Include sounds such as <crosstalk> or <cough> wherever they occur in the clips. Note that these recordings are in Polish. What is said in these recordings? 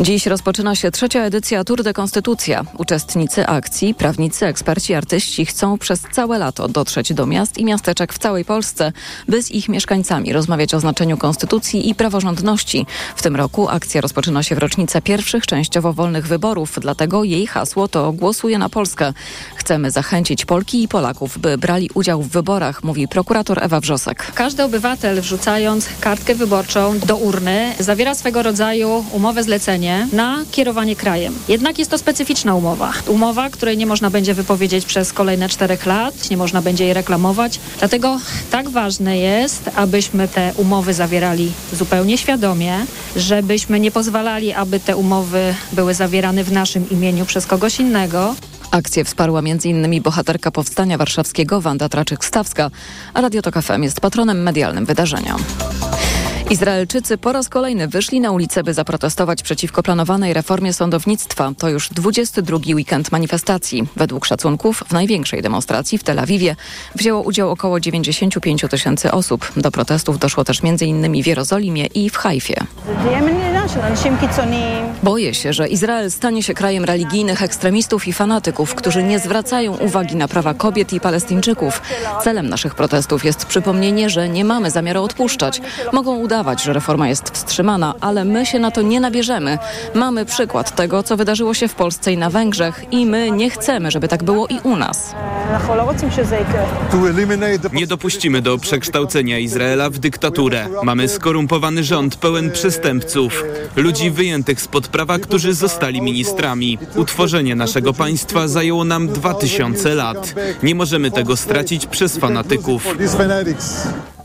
Dziś rozpoczyna się trzecia edycja Tour de Konstytucja. Uczestnicy akcji, prawnicy, eksperci, artyści chcą przez całe lato dotrzeć do miast i miasteczek w całej Polsce, by z ich mieszkańcami rozmawiać o znaczeniu konstytucji i praworządności. W tym roku akcja rozpoczyna się w rocznicę pierwszych częściowo wolnych wyborów, dlatego jej hasło to Głosuje na Polskę. Chcemy zachęcić Polki i Polaków, by brali udział w wyborach, mówi prokurator Ewa Wrzosek. Każdy obywatel wrzucając kartkę wyborczą do urny zawiera swego rodzaju umowę zlecenia na kierowanie krajem. Jednak jest to specyficzna umowa. Umowa, której nie można będzie wypowiedzieć przez kolejne czterech lat, nie można będzie jej reklamować. Dlatego tak ważne jest, abyśmy te umowy zawierali zupełnie świadomie, żebyśmy nie pozwalali, aby te umowy były zawierane w naszym imieniu przez kogoś innego. Akcję wsparła m.in. bohaterka Powstania Warszawskiego Wanda Traczyk-Stawska, a Radio Tok FM jest patronem medialnym wydarzenia. Izraelczycy po raz kolejny wyszli na ulicę, by zaprotestować przeciwko planowanej reformie sądownictwa. To już 22 weekend manifestacji. Według szacunków w największej demonstracji w Tel Awiwie wzięło udział około 95 tysięcy osób. Do protestów doszło też m.in. w Jerozolimie i w Hajfie. Boję się, że Izrael stanie się krajem religijnych ekstremistów i fanatyków, którzy nie zwracają uwagi na prawa kobiet i Palestyńczyków. Celem naszych protestów jest przypomnienie, że nie mamy zamiaru odpuszczać. Mogą udawać, że reforma jest wstrzymana, ale my się na to nie nabierzemy. Mamy przykład tego, co wydarzyło się w Polsce i na Węgrzech i my nie chcemy, żeby tak było i u nas. Nie dopuścimy do przekształcenia Izraela w dyktaturę. Mamy skorumpowany rząd pełen przestępców, ludzi wyjętych spod prawa, którzy zostali ministrami. Utworzenie naszego państwa zajęło nam dwa tysiące lat. Nie możemy tego stracić przez fanatyków.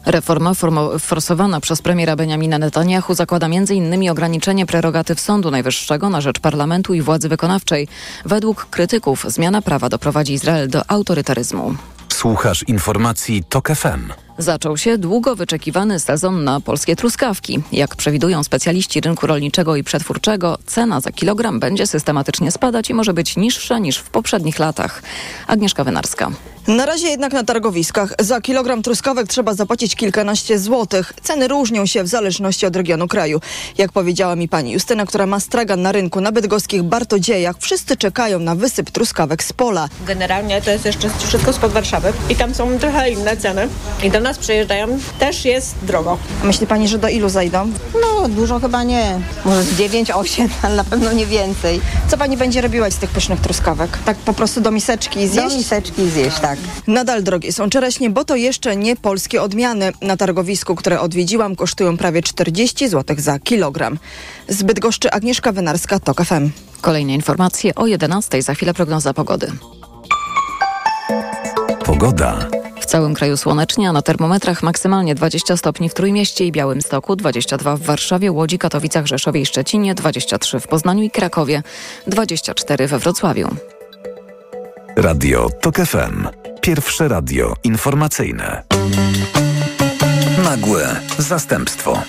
Reforma forsowana przez premiera Benjamina Netanyahu zakłada m.in. ograniczenie prerogatyw Sądu Najwyższego na rzecz parlamentu i władzy wykonawczej. Według krytyków zmiana prawa doprowadzi Izrael do autorytaryzmu. Słuchasz informacji TOK FM. Zaczął się długo wyczekiwany sezon na polskie truskawki. Jak przewidują specjaliści rynku rolniczego i przetwórczego, cena za kilogram będzie systematycznie spadać i może być niższa niż w poprzednich latach. Agnieszka Wynarska. Na razie jednak na targowiskach za kilogram truskawek trzeba zapłacić kilkanaście złotych. Ceny różnią się w zależności od regionu kraju. Jak powiedziała mi pani Justyna, która ma stragan na rynku na bydgoskich Bartodziejach, wszyscy czekają na wysyp truskawek z pola. Generalnie to jest jeszcze wszystko spod Warszawy i tam są trochę inne ceny. I do nas przyjeżdżają, też jest drogo. A myśli pani, że do ilu zajdą? No, dużo chyba nie. Może z 9, 8, <laughs> ale na pewno nie więcej. Co pani będzie robiła z tych pysznych truskawek? Tak po prostu do miseczki zjeść? Do miseczki zjeść, tak. Nadal drogie są czereśnie, bo to jeszcze nie polskie odmiany. Na targowisku, które odwiedziłam, kosztują prawie 40 zł za kilogram. Z Bydgoszczy Agnieszka Wynarska, TOK FM. Kolejne informacje o 11. Za chwilę prognoza pogody. Pogoda. W całym kraju słonecznie, a na termometrach maksymalnie 20 stopni w Trójmieście i Białymstoku, 22 w Warszawie, Łodzi, Katowicach, Rzeszowie i Szczecinie, 23 w Poznaniu i Krakowie, 24 we Wrocławiu. Radio TOK FM. Pierwsze radio informacyjne. Nagłe zastępstwo.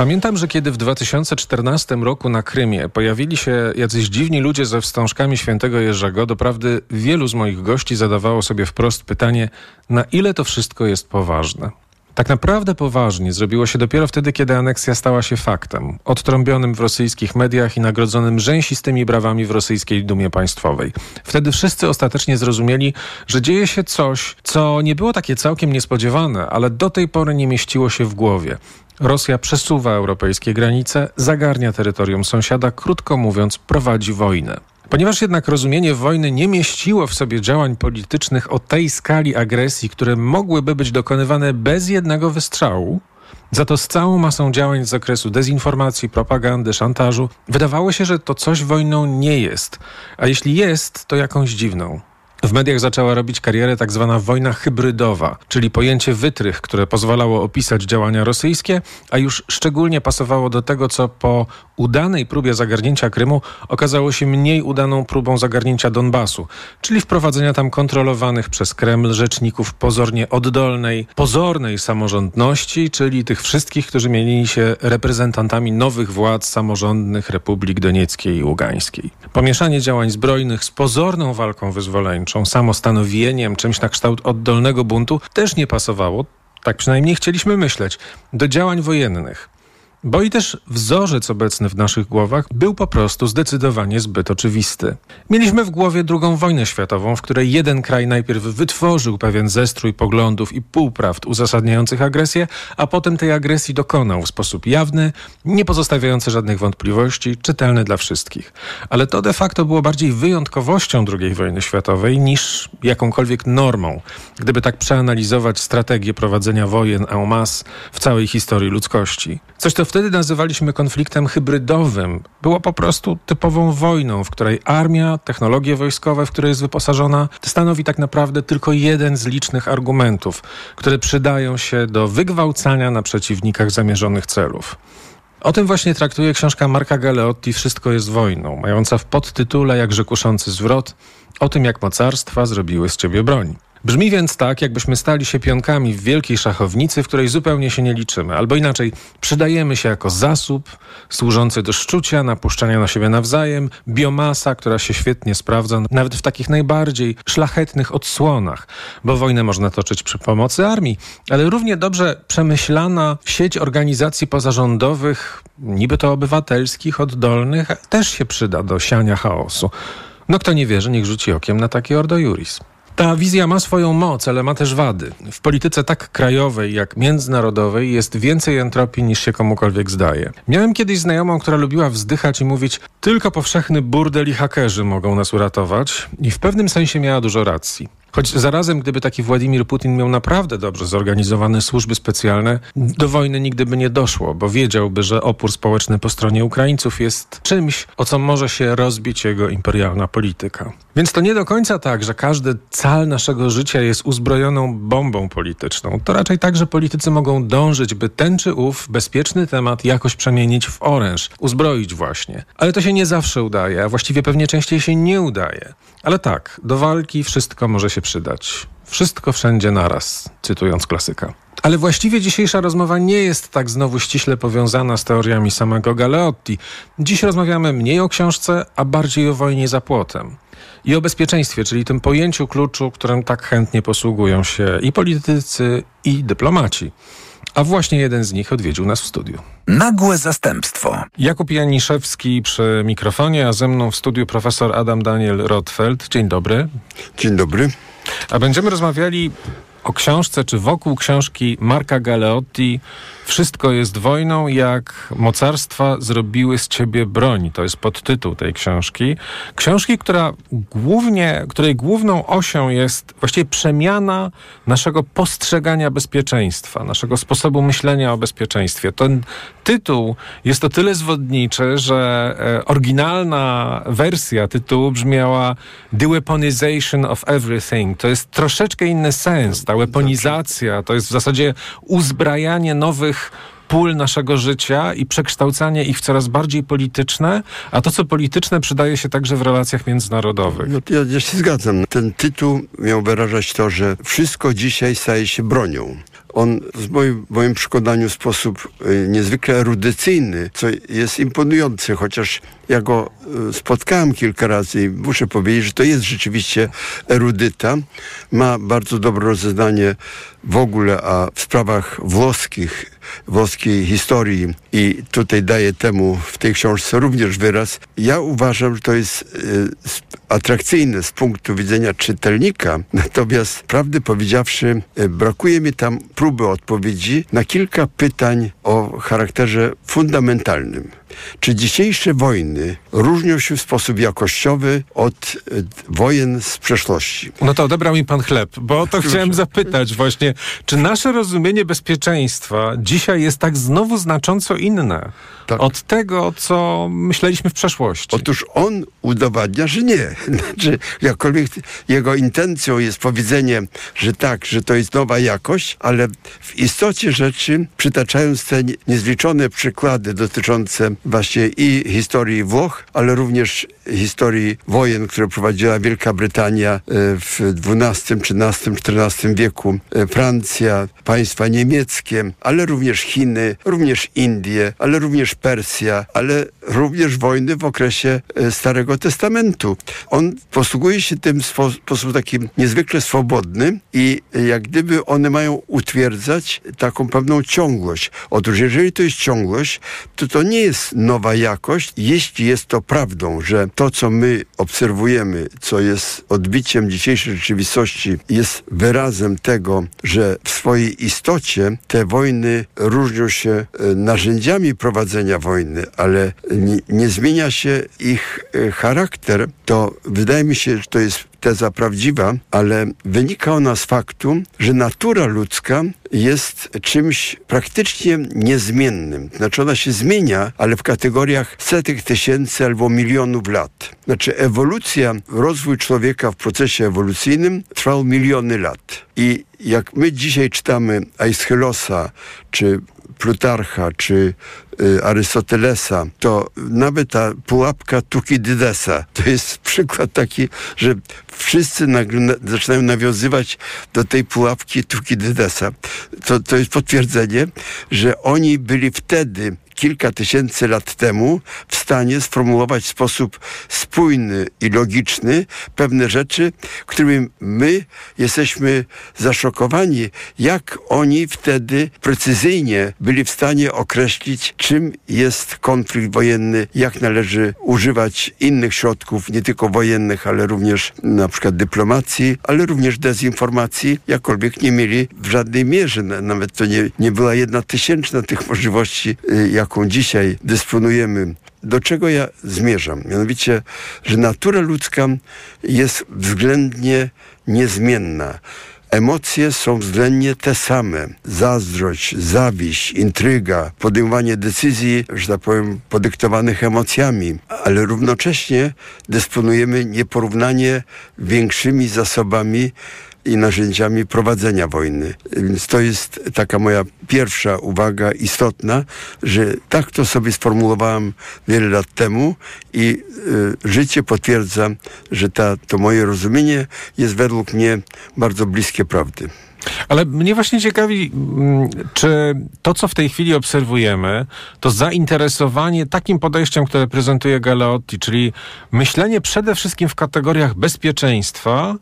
Pamiętam, że kiedy w 2014 roku na Krymie pojawili się jacyś dziwni ludzie ze wstążkami świętego Jerzego, doprawdy wielu z moich gości zadawało sobie wprost pytanie, na ile to wszystko jest poważne. Tak naprawdę poważnie zrobiło się dopiero wtedy, kiedy aneksja stała się faktem, odtrąbionym w rosyjskich mediach i nagrodzonym rzęsistymi brawami w rosyjskiej Dumie Państwowej. Wtedy wszyscy ostatecznie zrozumieli, że dzieje się coś, co nie było takie całkiem niespodziewane, ale do tej pory nie mieściło się w głowie. Rosja przesuwa europejskie granice, zagarnia terytorium sąsiada, krótko mówiąc, prowadzi wojnę. Ponieważ jednak rozumienie wojny nie mieściło w sobie działań politycznych o tej skali agresji, które mogłyby być dokonywane bez jednego wystrzału, za to z całą masą działań z zakresu dezinformacji, propagandy, szantażu, wydawało się, że to coś wojną nie jest, a jeśli jest, to jakąś dziwną. W mediach zaczęła robić karierę tak zwana wojna hybrydowa, czyli pojęcie wytrych, które pozwalało opisać działania rosyjskie, a już szczególnie pasowało do tego, co po udanej próbie zagarnięcia Krymu okazało się mniej udaną próbą zagarnięcia Donbasu, czyli wprowadzenia tam kontrolowanych przez Kreml rzeczników pozornie oddolnej, pozornej samorządności, czyli tych wszystkich, którzy mieli się reprezentantami nowych władz samorządnych Republik Donieckiej i Ługańskiej. Pomieszanie działań zbrojnych z pozorną walką wyzwoleńczą, samostanowieniem, czymś na kształt oddolnego buntu też nie pasowało, tak przynajmniej chcieliśmy myśleć, do działań wojennych. Bo i też wzorzec obecny w naszych głowach był po prostu zdecydowanie zbyt oczywisty. Mieliśmy w głowie II wojnę światową, w której jeden kraj najpierw wytworzył pewien zestrój poglądów i półprawd uzasadniających agresję, a potem tej agresji dokonał w sposób jawny, nie pozostawiający żadnych wątpliwości, czytelny dla wszystkich. Ale to de facto było bardziej wyjątkowością II wojny światowej niż jakąkolwiek normą, gdyby tak przeanalizować strategię prowadzenia wojen en masse w całej historii ludzkości. Coś, co wtedy nazywaliśmy konfliktem hybrydowym, było po prostu typową wojną, w której armia, technologie wojskowe, w które jest wyposażona, stanowi tak naprawdę tylko jeden z licznych argumentów, które przydają się do wygwałcania na przeciwnikach zamierzonych celów. O tym właśnie traktuje książka Marka Galeotti Wszystko jest wojną, mająca w podtytule jakże kuszący zwrot o tym, jak mocarstwa zrobiły z ciebie broń. Brzmi więc tak, jakbyśmy stali się pionkami w wielkiej szachownicy, w której zupełnie się nie liczymy. Albo inaczej, przydajemy się jako zasób służący do szczucia, napuszczania na siebie nawzajem, biomasa, która się świetnie sprawdza nawet w takich najbardziej szlachetnych odsłonach, bo wojnę można toczyć przy pomocy armii, ale równie dobrze przemyślana sieć organizacji pozarządowych, niby to obywatelskich, oddolnych, też się przyda do siania chaosu. No kto nie wierzy, niech rzuci okiem na taki Ordo Juris. Ta wizja ma swoją moc, ale ma też wady. W polityce tak krajowej jak międzynarodowej jest więcej entropii niż się komukolwiek zdaje. Miałem kiedyś znajomą, która lubiła wzdychać i mówić tylko powszechny burdel i hakerzy mogą nas uratować i w pewnym sensie miała dużo racji. Choć zarazem, gdyby taki Władimir Putin miał naprawdę dobrze zorganizowane służby specjalne, do wojny nigdy by nie doszło, bo wiedziałby, że opór społeczny po stronie Ukraińców jest czymś, o co może się rozbić jego imperialna polityka. Więc to nie do końca tak, że każdy cal naszego życia jest uzbrojoną bombą polityczną. To raczej tak, że politycy mogą dążyć, by ten czy ów bezpieczny temat jakoś przemienić w oręż, uzbroić właśnie. Ale to się nie zawsze udaje, a właściwie pewnie częściej się nie udaje. Ale tak, do walki wszystko może się przydać. Wszystko wszędzie naraz, cytując klasyka. Ale właściwie dzisiejsza rozmowa nie jest tak znowu ściśle powiązana z teoriami samego Galeotti. Dziś rozmawiamy mniej o książce, a bardziej o wojnie za płotem. I o bezpieczeństwie, czyli tym pojęciu kluczu, którym tak chętnie posługują się i politycy, i dyplomaci. A właśnie jeden z nich odwiedził nas w studiu. Nagłe zastępstwo. Jakub Janiszewski przy mikrofonie, a ze mną w studiu profesor Adam Daniel Rotfeld. Dzień dobry. Dzień dobry. A będziemy rozmawiali o książce, czy wokół książki Marka Galeotti Wszystko jest wojną, jak mocarstwa zrobiły z ciebie broń. To jest podtytuł tej książki. Książki, która głównie, której główną osią jest właściwie przemiana naszego postrzegania bezpieczeństwa, naszego sposobu myślenia o bezpieczeństwie. Ten tytuł jest o tyle zwodniczy, że e, oryginalna wersja tytułu brzmiała The Weaponization of Everything. To jest troszeczkę inny sens. Ta weaponizacja to jest w zasadzie uzbrajanie nowych pól naszego życia i przekształcanie ich w coraz bardziej polityczne, a to, co polityczne, przydaje się także w relacjach międzynarodowych. No, ja, ja się zgadzam. Ten tytuł miał wyrażać to, że wszystko dzisiaj staje się bronią. On w moim, moim przekonaniu w sposób y, niezwykle erudycyjny, co jest imponujące, chociaż ja go y, spotkałem kilka razy i muszę powiedzieć, że to jest rzeczywiście erudyta. Ma bardzo dobre rozeznanie w ogóle a w sprawach włoskich, włoskiej historii i tutaj daje temu w tej książce również wyraz. Ja uważam, że to jest y, atrakcyjne z punktu widzenia czytelnika, natomiast prawdę powiedziawszy, y, brakuje mi tam próby odpowiedzi na kilka pytań o charakterze fundamentalnym. Czy dzisiejsze wojny różnią się w sposób jakościowy od y, wojen z przeszłości? No to odebrał mi pan chleb, bo to <laughs> chciałem zapytać właśnie, czy nasze rozumienie bezpieczeństwa dzisiaj jest tak znowu znacząco inne tak. od tego, co myśleliśmy w przeszłości? Otóż on udowadnia, że nie. <laughs> Znaczy, jakkolwiek jego intencją jest powiedzenie, że tak, że to jest nowa jakość, ale w istocie rzeczy, przytaczając te niezliczone przykłady dotyczące właśnie i historii Włoch, ale również historii wojen, które prowadziła Wielka Brytania e, w XII, XIII, XIV wieku, e, Francja, państwa niemieckie, ale również Chiny, również Indie, ale również Persja, ale również wojny w okresie e, Starego Testamentu. On posługuje się tym w sposób taki niezwykle swobodny i jak gdyby one mają utwierdzać taką pewną ciągłość. Otóż jeżeli to jest ciągłość, to to nie jest nowa jakość, jeśli jest to prawdą, że to, co my obserwujemy, co jest odbiciem dzisiejszej rzeczywistości, jest wyrazem tego, że w swojej istocie te wojny różnią się e, narzędziami prowadzenia wojny, ale nie, nie zmienia się ich e, charakter, to wydaje mi się, że to jest teza prawdziwa, ale wynika ona z faktu, że natura ludzka jest czymś praktycznie niezmiennym. Znaczy ona się zmienia, ale w kategoriach setek tysięcy albo milionów lat. Znaczy ewolucja, rozwój człowieka w procesie ewolucyjnym trwał miliony lat. I jak my dzisiaj czytamy Aeschylosa, czy Plutarcha czy Arystotelesa, to nawet ta pułapka Tukidydesa <laughs> to jest przykład taki, że wszyscy nagle na, zaczynają nawiązywać do tej pułapki Tukidydesa. To, to jest potwierdzenie, że oni byli wtedy kilka tysięcy lat temu w stanie sformułować w sposób spójny i logiczny pewne rzeczy, którymi my jesteśmy zaszokowani, jak oni wtedy precyzyjnie byli w stanie określić, czym jest konflikt wojenny, jak należy używać innych środków, nie tylko wojennych, ale również na przykład dyplomacji, ale również dezinformacji, jakkolwiek nie mieli w żadnej mierze, nawet to nie, nie była jedna tysięczna tych możliwości, y, jak jaką dzisiaj dysponujemy, do czego ja zmierzam? Mianowicie, że natura ludzka jest względnie niezmienna. Emocje są względnie te same. Zazdrość, zawiść, intryga, podejmowanie decyzji, że tak powiem, podyktowanych emocjami, ale równocześnie dysponujemy nieporównanie większymi zasobami i narzędziami prowadzenia wojny. Więc to jest taka moja pierwsza uwaga istotna, że tak to sobie sformułowałem wiele lat temu i y, życie potwierdza, że ta, to moje rozumienie jest według mnie bardzo bliskie prawdy. Ale mnie właśnie ciekawi, mm, czy to, co w tej chwili obserwujemy, to zainteresowanie takim podejściem, które prezentuje Galeotti, czyli myślenie przede wszystkim w kategoriach bezpieczeństwa,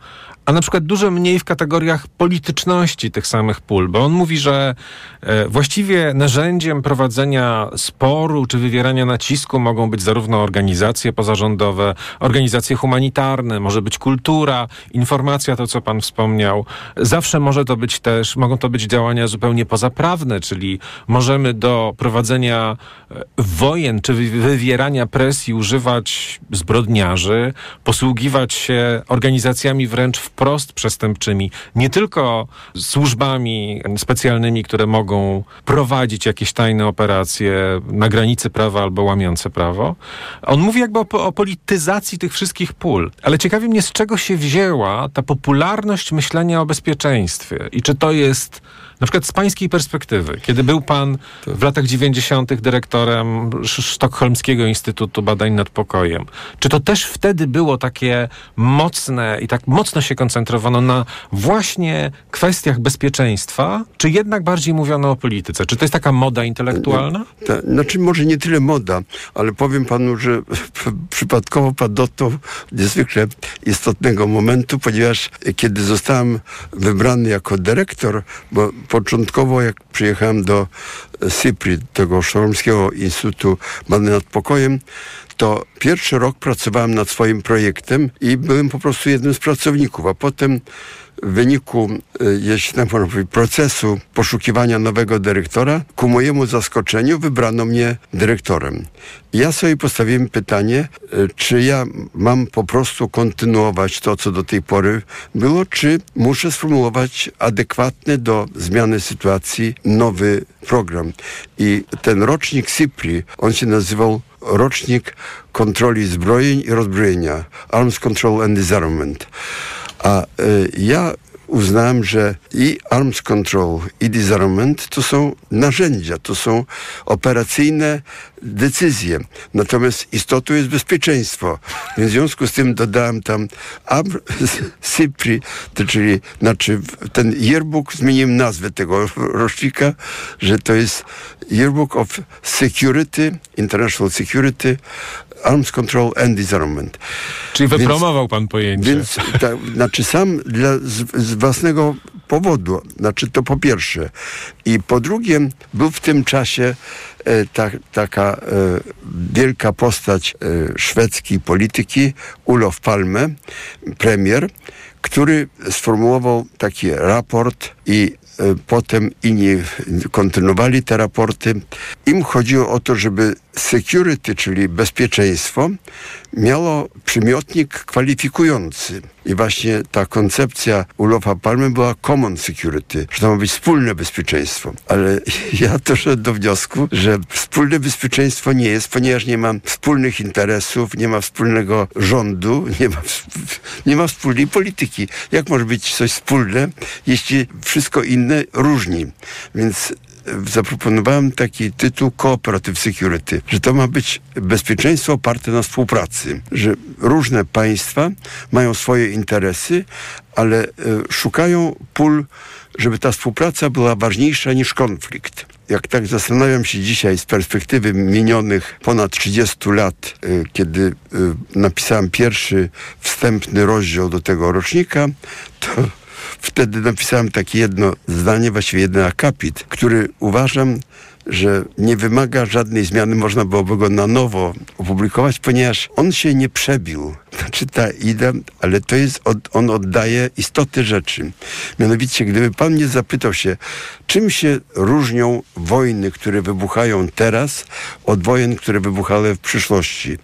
a na przykład dużo mniej w kategoriach polityczności tych samych pól, bo on mówi, że e, właściwie narzędziem prowadzenia sporu czy wywierania nacisku mogą być zarówno organizacje pozarządowe, organizacje humanitarne, może być kultura, informacja, to co pan wspomniał. Zawsze może to być też, mogą to być działania zupełnie pozaprawne, czyli możemy do prowadzenia e, wojen czy wywierania presji używać zbrodniarzy, posługiwać się organizacjami wręcz w wprost przestępczymi, nie tylko służbami specjalnymi, które mogą prowadzić jakieś tajne operacje na granicy prawa albo łamiące prawo. On mówi jakby o, o polityzacji tych wszystkich pól. Ale ciekawi mnie, z czego się wzięła ta popularność myślenia o bezpieczeństwie i czy to jest na przykład z pańskiej perspektywy, kiedy był pan w latach 90. dyrektorem Sztokholmskiego Instytutu Badań nad Pokojem, czy to też wtedy było takie mocne i tak mocno się koncentrowano na właśnie kwestiach bezpieczeństwa, czy jednak bardziej mówiono o polityce? Czy to jest taka moda intelektualna? Ta, znaczy może nie tyle moda, ale powiem panu, że <laughs> przypadkowo pan dotknął niezwykle istotnego momentu, ponieważ kiedy zostałem wybrany jako dyrektor, bo początkowo jak przyjechałem do SIPRI, tego Sztormskiego Instytutu Badań nad Pokojem, to pierwszy rok pracowałem nad swoim projektem i byłem po prostu jednym z pracowników, a potem w wyniku, e, jeśli tak procesu poszukiwania nowego dyrektora, ku mojemu zaskoczeniu wybrano mnie dyrektorem. Ja sobie postawiłem pytanie, e, czy ja mam po prostu kontynuować to, co do tej pory było, czy muszę sformułować adekwatny do zmiany sytuacji nowy program. I ten rocznik SIPRI, on się nazywał rocznik kontroli zbrojeń i rozbrojenia, Arms Control and Disarmament. A y, ja uznałem, że i arms control, i disarmament to są narzędzia, to są operacyjne decyzje. Natomiast istotą jest bezpieczeństwo. W związku z tym dodałem tam Cypri, <laughs> to czyli znaczy ten yearbook, zmieniłem nazwę tego <laughs> rocznika, że to jest Yearbook of Security, International Security, Arms Control and Disarmament. Czyli wypromował pan pojęcie. Więc ta, znaczy sam dla, z, z własnego powodu, znaczy to po pierwsze. I po drugie był w tym czasie e, ta, taka e, wielka postać e, szwedzkiej polityki, Ulof Palme, premier, który sformułował taki raport i e, potem inni kontynuowali te raporty. Im chodziło o to, żeby security, czyli bezpieczeństwo, miało przymiotnik kwalifikujący. I właśnie ta koncepcja Ulofa Palmy była common security, że to ma być wspólne bezpieczeństwo. Ale <laughs> ja doszedłem do wniosku, że wspólne bezpieczeństwo nie jest, ponieważ nie ma wspólnych interesów, nie ma wspólnego rządu, nie ma, nie ma wspólnej polityki. Jak może być coś wspólne, jeśli wszystko inne różni? Więc zaproponowałem taki tytuł Cooperative Security, że to ma być bezpieczeństwo oparte na współpracy, że różne państwa mają swoje interesy, ale e, szukają pól, żeby ta współpraca była ważniejsza niż konflikt. Jak tak zastanawiam się dzisiaj z perspektywy minionych ponad 30 lat, e, kiedy e, napisałem pierwszy wstępny rozdział do tego rocznika, to wtedy napisałem takie jedno zdanie, właściwie jeden akapit, który uważam, że nie wymaga żadnej zmiany, można byłoby go na nowo opublikować, ponieważ on się nie przebił. Znaczy ta idea, ale to jest, on oddaje istoty rzeczy. Mianowicie, gdyby pan mnie zapytał się, czym się różnią wojny, które wybuchają teraz, od wojen, które wybuchały w przyszłości,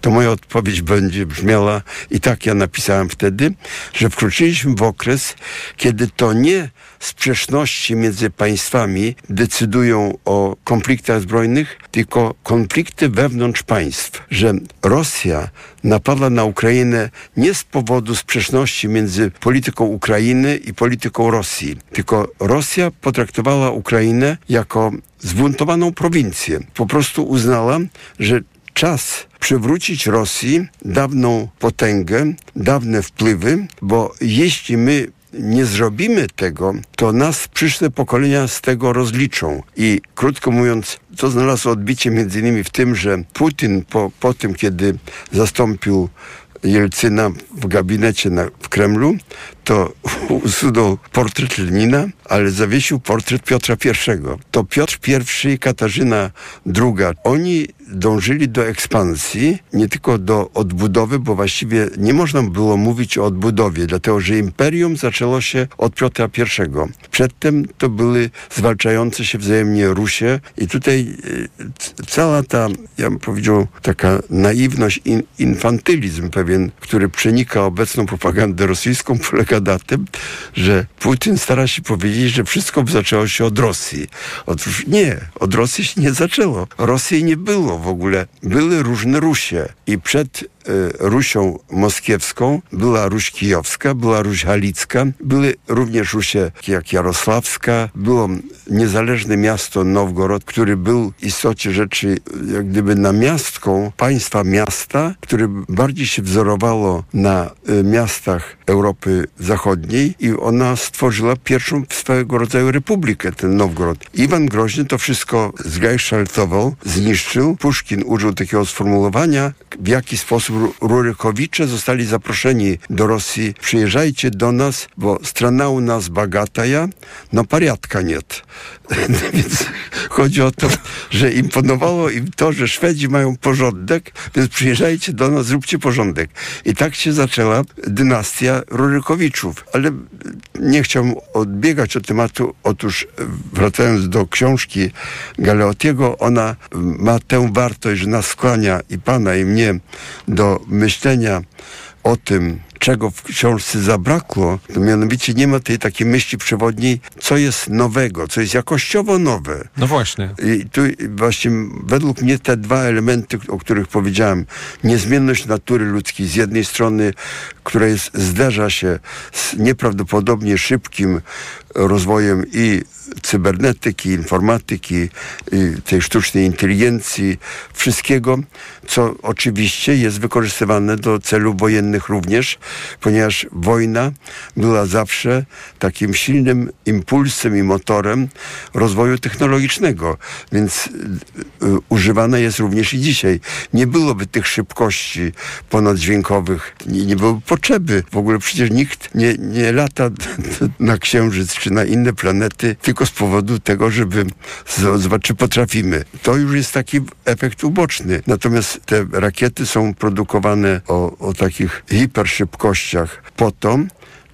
to moja odpowiedź będzie brzmiała, i tak ja napisałem wtedy, że wkroczyliśmy w okres, kiedy to nie sprzeczności między państwami decydują o konfliktach zbrojnych, tylko konflikty wewnątrz państw. Że Rosja napadła na Ukrainę nie z powodu sprzeczności między polityką Ukrainy i polityką Rosji, tylko Rosja potraktowała Ukrainę jako zbuntowaną prowincję. Po prostu uznała, że czas przywrócić Rosji dawną potęgę, dawne wpływy, bo jeśli my nie zrobimy tego, to nas przyszłe pokolenia z tego rozliczą. I krótko mówiąc, to znalazło odbicie między innymi w tym, że Putin po, po tym, kiedy zastąpił Jelcyna w gabinecie na, w Kremlu, to <laughs> usunął portret Lenina, ale zawiesił portret Piotra I. To Piotr I i Katarzyna II, oni dążyli do ekspansji, nie tylko do odbudowy, bo właściwie nie można było mówić o odbudowie, dlatego że imperium zaczęło się od Piotra I. Przedtem to były zwalczające się wzajemnie Rusie i tutaj e, cała ta, ja bym powiedział, taka naiwność, in, infantylizm pewien, który przenika obecną propagandę rosyjską, <laughs> polega na tym, że Putin stara się powiedzieć, że wszystko zaczęło się od Rosji. Otóż nie, od Rosji się nie zaczęło. Rosji nie było w ogóle. Były różne Rusie i przed Rusią Moskiewską, była Ruś Kijowska, była Ruś Halicka, były również Rusie jak Jarosławska, było niezależne miasto Nowgorod, który był w istocie rzeczy jak gdyby namiastką państwa miasta, które bardziej się wzorowało na y, miastach Europy Zachodniej i ona stworzyła pierwszą swego rodzaju republikę, ten Nowgorod. Iwan Groźny to wszystko zgajszaltował, zniszczył. Puszkin użył takiego sformułowania, w jaki sposób Rurykowicze zostali zaproszeni do Rosji. Przyjeżdżajcie do nas, bo strona u nas bagataja, no pariatka nie. <laughs> więc chodzi o to, że imponowało im to, że Szwedzi mają porządek, więc przyjeżdżajcie do nas, zróbcie porządek. I tak się zaczęła dynastia Rurykowiczów. Ale nie chciałbym odbiegać od tematu. Otóż wracając do książki Galeotiego, ona ma tę wartość, że nas skłania i pana, i mnie do myślenia o tym, czego w książce zabrakło, to mianowicie nie ma tej takiej myśli przewodniej, co jest nowego, co jest jakościowo nowe. No właśnie. I tu właśnie według mnie te dwa elementy, o których powiedziałem, niezmienność natury ludzkiej z jednej strony, która jest, zderza się z nieprawdopodobnie szybkim rozwojem i cybernetyki, informatyki, tej sztucznej inteligencji, wszystkiego, co oczywiście jest wykorzystywane do celów wojennych również, ponieważ wojna była zawsze takim silnym impulsem i motorem rozwoju technologicznego, więc y, y, używana jest również i dzisiaj. Nie byłoby tych szybkości ponaddźwiękowych, nie, nie byłoby potrzeby. W ogóle przecież nikt nie, nie lata <laughs> na Księżyc czy na inne planety tylko z powodu tego, żeby zobaczyć, czy potrafimy. To już jest taki efekt uboczny. Natomiast te rakiety są produkowane o, o takich hiperszybkościach po to,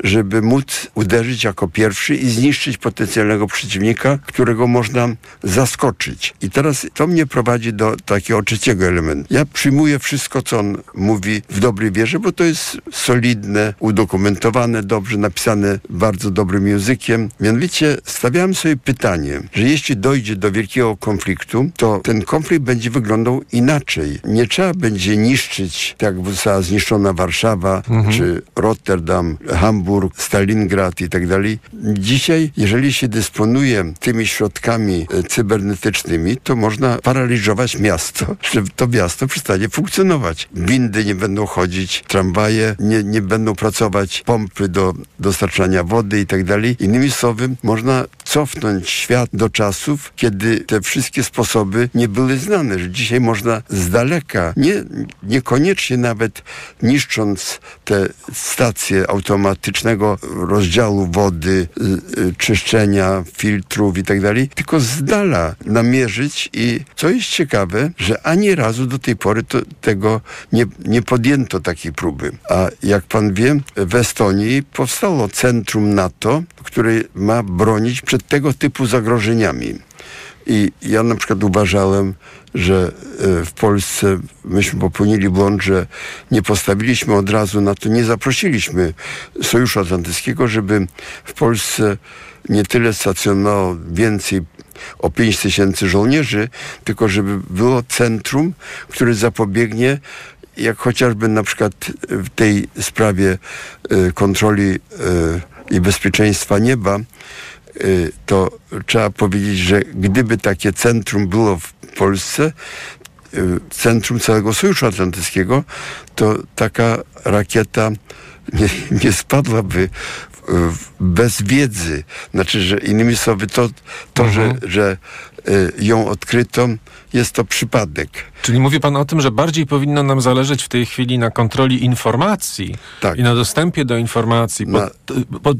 żeby móc uderzyć jako pierwszy i zniszczyć potencjalnego przeciwnika, którego można zaskoczyć. I teraz to mnie prowadzi do takiego trzeciego elementu. Ja przyjmuję wszystko, co on mówi w dobrej wierze, bo to jest solidne, udokumentowane, dobrze napisane, bardzo dobrym językiem. Mianowicie stawiałem sobie pytanie, że jeśli dojdzie do wielkiego konfliktu, to ten konflikt będzie wyglądał inaczej. Nie trzeba będzie niszczyć, tak jak została zniszczona Warszawa, mhm. czy Rotterdam, Hamburg, Hamburg, Stalingrad i tak dalej. Dzisiaj, jeżeli się dysponuje tymi środkami e, cybernetycznymi, to można paraliżować miasto, <laughs> że to miasto przestanie funkcjonować. Windy nie będą chodzić, tramwaje nie, nie będą pracować, pompy do dostarczania wody i tak dalej. Innymi słowy, można cofnąć świat do czasów, kiedy te wszystkie sposoby nie były znane, że dzisiaj można z daleka, nie, niekoniecznie nawet niszcząc te stacje automatycznego rozdziału wody, y, y, czyszczenia, filtrów i tak dalej, tylko z dala namierzyć i co jest ciekawe, że ani razu do tej pory to, tego nie, nie podjęto takiej próby. A jak pan wie, w Estonii powstało centrum NATO, które ma bronić przed przed tego typu zagrożeniami. I ja na przykład uważałem, że e, w Polsce myśmy popełnili błąd, że nie postawiliśmy od razu na to, nie zaprosiliśmy Sojuszu Atlantyckiego, żeby w Polsce nie tyle stacjonowało więcej o 5 tysięcy żołnierzy, tylko żeby było centrum, które zapobiegnie jak chociażby na przykład w tej sprawie e, kontroli e, i bezpieczeństwa nieba, to trzeba powiedzieć, że gdyby takie centrum było w Polsce, y, centrum całego Sojuszu Atlantyckiego, to taka rakieta nie, nie spadłaby bez wiedzy. Znaczy, że innymi słowy, to, to mhm. że, że y, ją odkryto, jest to przypadek. Czyli mówi pan o tym, że bardziej powinno nam zależeć w tej chwili na kontroli informacji tak. i na dostępie do informacji na,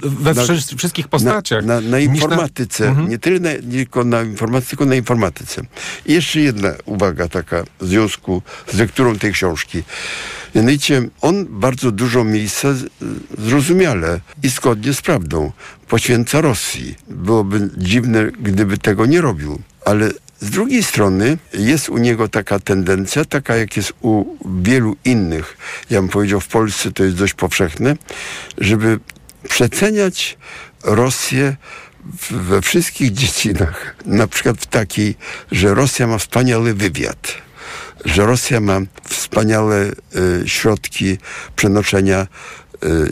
we na, wszystkich postaciach. Na, na, informatyce, na... Mhm. nie tyle tylko na informatyce, tylko na informatyce. I jeszcze jedna uwaga taka w związku z lekturą tej książki. Mianowicie on bardzo dużo miejsca zrozumiale i zgodnie z prawdą poświęca Rosji. Byłoby dziwne, gdyby tego nie robił. Ale z drugiej strony jest u niego taka tendencja, taka jak jest u wielu innych, ja bym powiedział w Polsce to jest dość powszechne, żeby przeceniać Rosję we wszystkich <laughs> dziedzinach. Na przykład w takiej, że Rosja ma wspaniały wywiad, że Rosja ma wspaniałe y, środki przenoszenia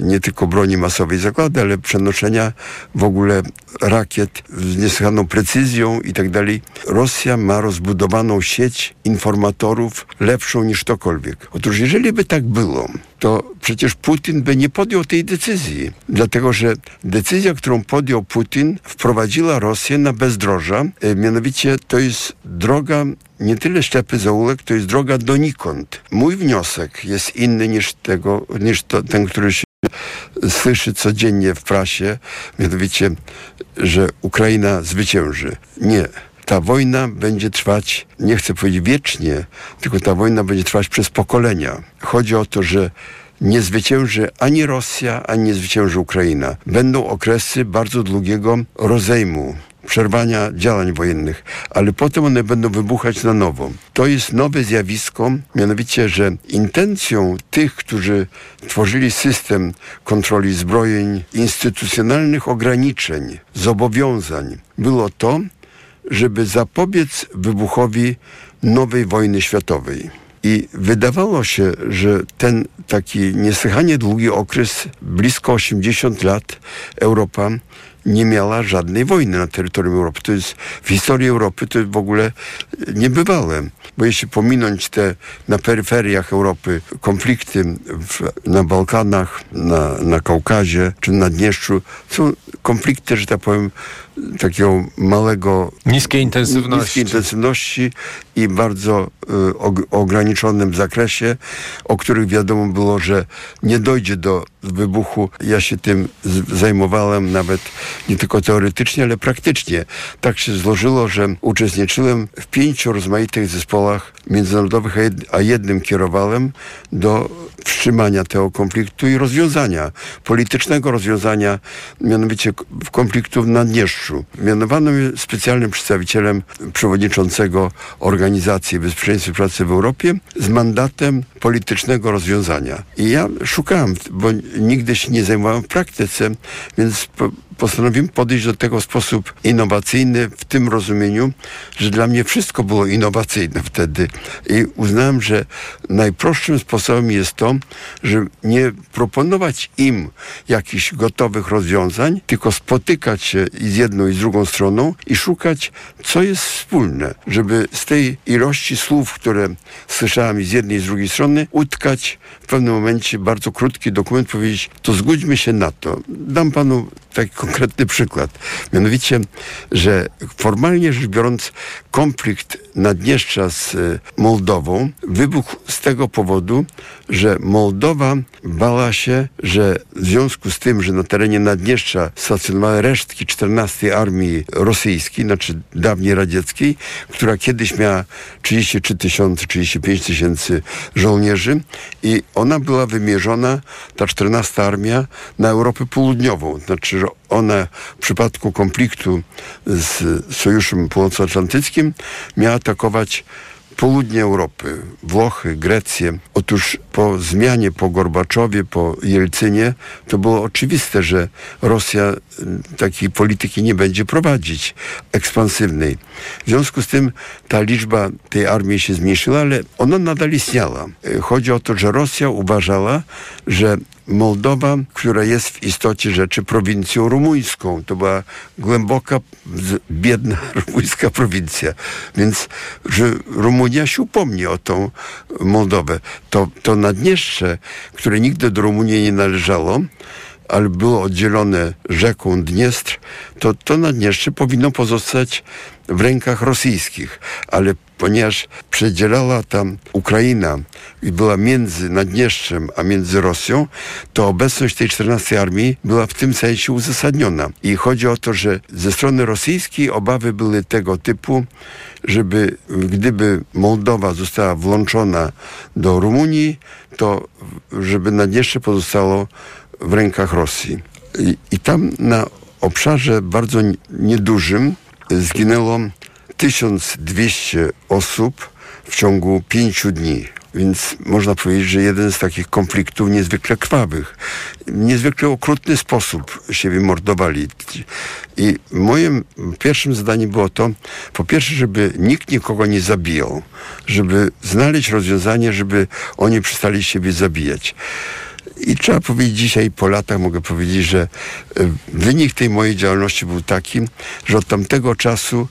nie tylko broni masowej zakłady, ale przenoszenia w ogóle rakiet z niesłychaną precyzją i tak dalej. Rosja ma rozbudowaną sieć informatorów lepszą niż ktokolwiek. Otóż jeżeli by tak było, to przecież Putin by nie podjął tej decyzji. Dlatego, że decyzja, którą podjął Putin, wprowadziła Rosję na bezdroża. Y, mianowicie to jest droga nie tyle ślepy zaułek, to jest droga donikąd. Mój wniosek jest inny niż, tego, niż to, ten, który się słyszy codziennie w prasie, mianowicie, że Ukraina zwycięży. Nie. Ta wojna będzie trwać, nie chcę powiedzieć wiecznie, tylko ta wojna będzie trwać przez pokolenia. Chodzi o to, że nie zwycięży ani Rosja, ani nie zwycięży Ukraina. Będą okresy bardzo długiego rozejmu przerwania działań wojennych, ale potem one będą wybuchać na nowo. To jest nowe zjawisko, mianowicie, że intencją tych, którzy tworzyli system kontroli zbrojeń, instytucjonalnych ograniczeń, zobowiązań, było to, żeby zapobiec wybuchowi nowej wojny światowej. I wydawało się, że ten taki niesłychanie długi okres, blisko 80 lat, Europa nie miała żadnej wojny na terytorium Europy. To jest w historii Europy to jest w ogóle niebywałe. Bo jeśli pominąć te na peryferiach Europy konflikty w, na Bałkanach, na, na Kaukazie czy na Dnieszczu, są konflikty, że tak powiem, takiego małego... Niskiej intensywności. Niskiej intensywności i bardzo y, og, ograniczonym zakresie, o których wiadomo było, że nie dojdzie do wybuchu. Ja się tym zajmowałem nawet nie tylko teoretycznie, ale praktycznie. Tak się złożyło, że uczestniczyłem w pięciu rozmaitych zespołach międzynarodowych, a jednym kierowałem do wstrzymania tego konfliktu i rozwiązania, politycznego rozwiązania, mianowicie konfliktu w Naddniestrzu. Mianowano mnie specjalnym przedstawicielem przewodniczącego Organizacji Bezpieczeństwa Pracy w Europie z mandatem politycznego rozwiązania. I ja szukałem, bo nigdy się nie zajmowałem w praktyce, więc postanowiłem podejść do tego w sposób innowacyjny, w tym rozumieniu, że dla mnie wszystko było innowacyjne wtedy. I uznałem, że najprostszym sposobem jest to, że nie proponować im jakichś gotowych rozwiązań, tylko spotykać się i z jedną i z drugą stroną i szukać, co jest wspólne, żeby z tej ilości słów, które słyszałem z jednej i z drugiej strony, utkać w pewnym momencie bardzo krótki dokument, powiedzieć, to zgódźmy się na to. Dam panu taki konkretny przykład. Mianowicie, że formalnie rzecz biorąc, konflikt Naddniestrza z e, Mołdową wybuchł z tego powodu, że Mołdowa bała się, że w związku z tym, że na terenie Naddniestrza stacjonowały resztki 14 Armii Rosyjskiej, znaczy dawniej radzieckiej, która kiedyś miała 33 tysiące, 35 tysięcy żołnierzy i ona była wymierzona, ta 14 Armia, na Europę Południową. Znaczy, że ona w przypadku konfliktu z Sojuszem Północnoatlantyckim miała atakować południe Europy, Włochy, Grecję. Otóż po zmianie, po Gorbaczowie, po Jelcynie, to było oczywiste, że Rosja y, takiej polityki nie będzie prowadzić, ekspansywnej. W związku z tym ta liczba tej armii się zmniejszyła, ale ona nadal istniała. Y, chodzi o to, że Rosja uważała, że Mołdowa, która jest w istocie rzeczy prowincją rumuńską. To była głęboka, biedna <laughs> rumuńska prowincja. Więc, że Rumunia się upomni o tą Mołdowę. To, to Naddniestrze, które nigdy do Rumunii nie należało, ale było oddzielone rzeką Dniestr, to to Naddniestrze powinno pozostać w rękach rosyjskich. Ale ponieważ przedzielała tam Ukraina i była między Naddniestrzem a między Rosją, to obecność tej 14 armii była w tym sensie uzasadniona. I chodzi o to, że ze strony rosyjskiej obawy były tego typu, żeby gdyby Mołdowa została włączona do Rumunii, to żeby Naddniestrze pozostało w rękach Rosji. I, i tam na obszarze bardzo niedużym zginęło 1200 osób w ciągu pięciu dni. Więc można powiedzieć, że jeden z takich konfliktów niezwykle krwawych. Niezwykle okrutny sposób się wymordowali. I moim pierwszym zadaniem było to, po pierwsze, żeby nikt nikogo nie zabijał. Żeby znaleźć rozwiązanie, żeby oni przestali siebie zabijać. I trzeba powiedzieć dzisiaj, po latach mogę powiedzieć, że e, wynik tej mojej działalności był taki, że od tamtego czasu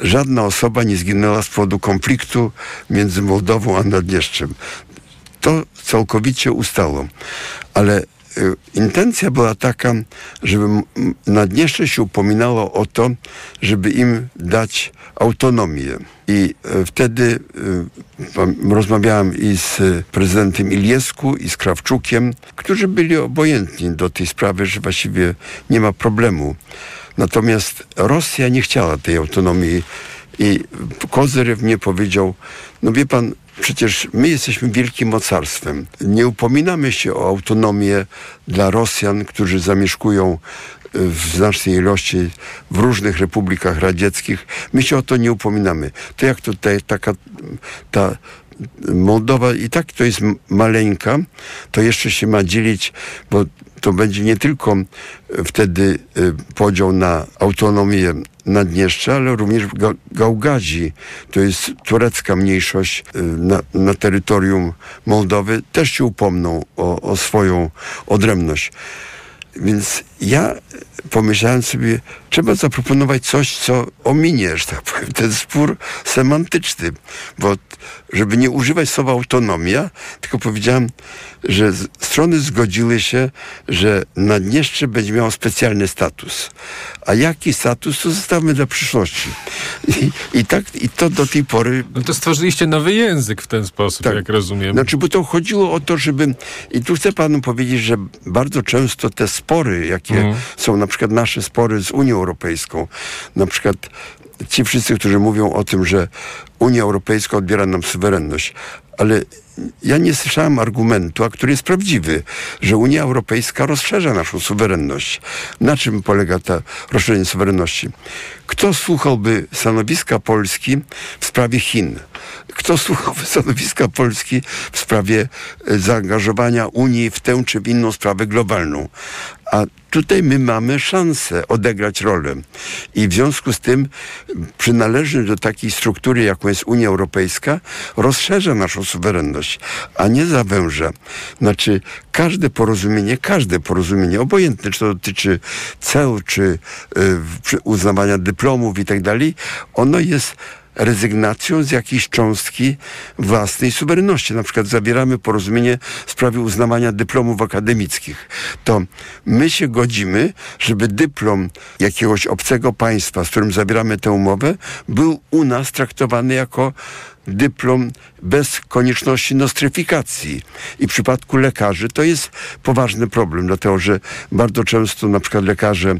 żadna osoba nie zginęła z powodu konfliktu między Mołdową a Naddniestrzem. To całkowicie ustało. Ale y, intencja była taka, żeby Naddniestrze się upominało o to, żeby im dać autonomię. I y, wtedy y, rozmawiałem i z prezydentem Iliesku, i z Krawczukiem, którzy byli obojętni do tej sprawy, że właściwie nie ma problemu. Natomiast Rosja nie chciała tej autonomii i Kozyrew mnie powiedział, no wie pan, przecież my jesteśmy wielkim mocarstwem. Nie upominamy się o autonomię dla Rosjan, którzy zamieszkują w znacznej ilości w różnych republikach radzieckich. My się o to nie upominamy. To jak tutaj taka ta Mołdowa i tak to jest maleńka, to jeszcze się ma dzielić, bo to będzie nie tylko wtedy podział na autonomię Naddniestrza, ale również Ga Gałgazi, to jest turecka mniejszość na, na terytorium Mołdowy, też się upomną o, o swoją odrębność. Więc ja pomyślałem sobie, trzeba zaproponować coś, co ominie, że tak powiem, ten spór semantyczny, bo żeby nie używać słowa autonomia, tylko powiedziałem, że strony zgodziły się, że Naddniestrze będzie miało specjalny status. A jaki status, to zostawmy dla przyszłości. I, i tak, i to do tej pory... No to stworzyliście nowy język w ten sposób, tak. jak rozumiem. Znaczy, bo to chodziło o to, żeby... I tu chcę panu powiedzieć, że bardzo często te spory, jakie mm. są na przykład nasze spory z Unią Europejską, na przykład ci wszyscy, którzy mówią o tym, że Unia Europejska odbiera nam suwerenność, ale ja nie słyszałem argumentu, a który jest prawdziwy, że Unia Europejska rozszerza naszą suwerenność. Na czym polega to rozszerzenie suwerenności? Kto słuchałby stanowiska Polski w sprawie Chin? Kto słuchałby <laughs> stanowiska Polski w sprawie e, zaangażowania Unii w tę czy w inną sprawę globalną? A tutaj my mamy szansę odegrać rolę. I w związku z tym przynależność do takiej struktury, jaką jest Unia Europejska, rozszerza naszą suwerenność, a nie zawęża. Znaczy, każde porozumienie, każde porozumienie, obojętne, czy to dotyczy ceł, czy y, uznawania dyplomów i tak dalej, ono jest rezygnacją z jakiejś cząstki własnej suwerenności. Na przykład zawieramy porozumienie w sprawie uznawania dyplomów akademickich. To my się godzimy, żeby dyplom jakiegoś obcego państwa, z którym zawieramy tę umowę, był u nas traktowany jako dyplom bez konieczności nostryfikacji. I w przypadku lekarzy to jest poważny problem, dlatego że bardzo często na przykład lekarze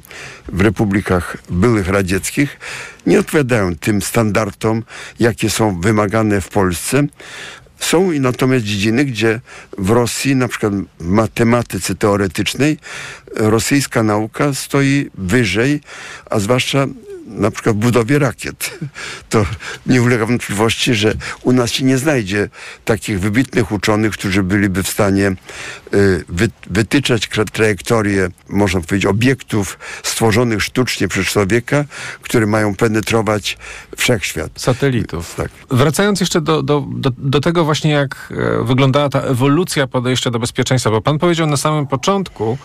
w republikach byłych radzieckich nie odpowiadają tym standardom, jakie są wymagane w Polsce. Są natomiast dziedziny, gdzie w Rosji, na przykład w matematyce teoretycznej, rosyjska nauka stoi wyżej, a zwłaszcza na przykład w budowie rakiet. <laughs> To nie ulega wątpliwości, że u nas się nie znajdzie takich wybitnych uczonych, którzy byliby w stanie y, wytyczać trajektorię, można powiedzieć, obiektów stworzonych sztucznie przez człowieka, które mają penetrować wszechświat. Satelitów. Tak. Wracając jeszcze do, do, do, do tego właśnie, jak e, wyglądała ta ewolucja podejścia do bezpieczeństwa, bo pan powiedział na samym początku,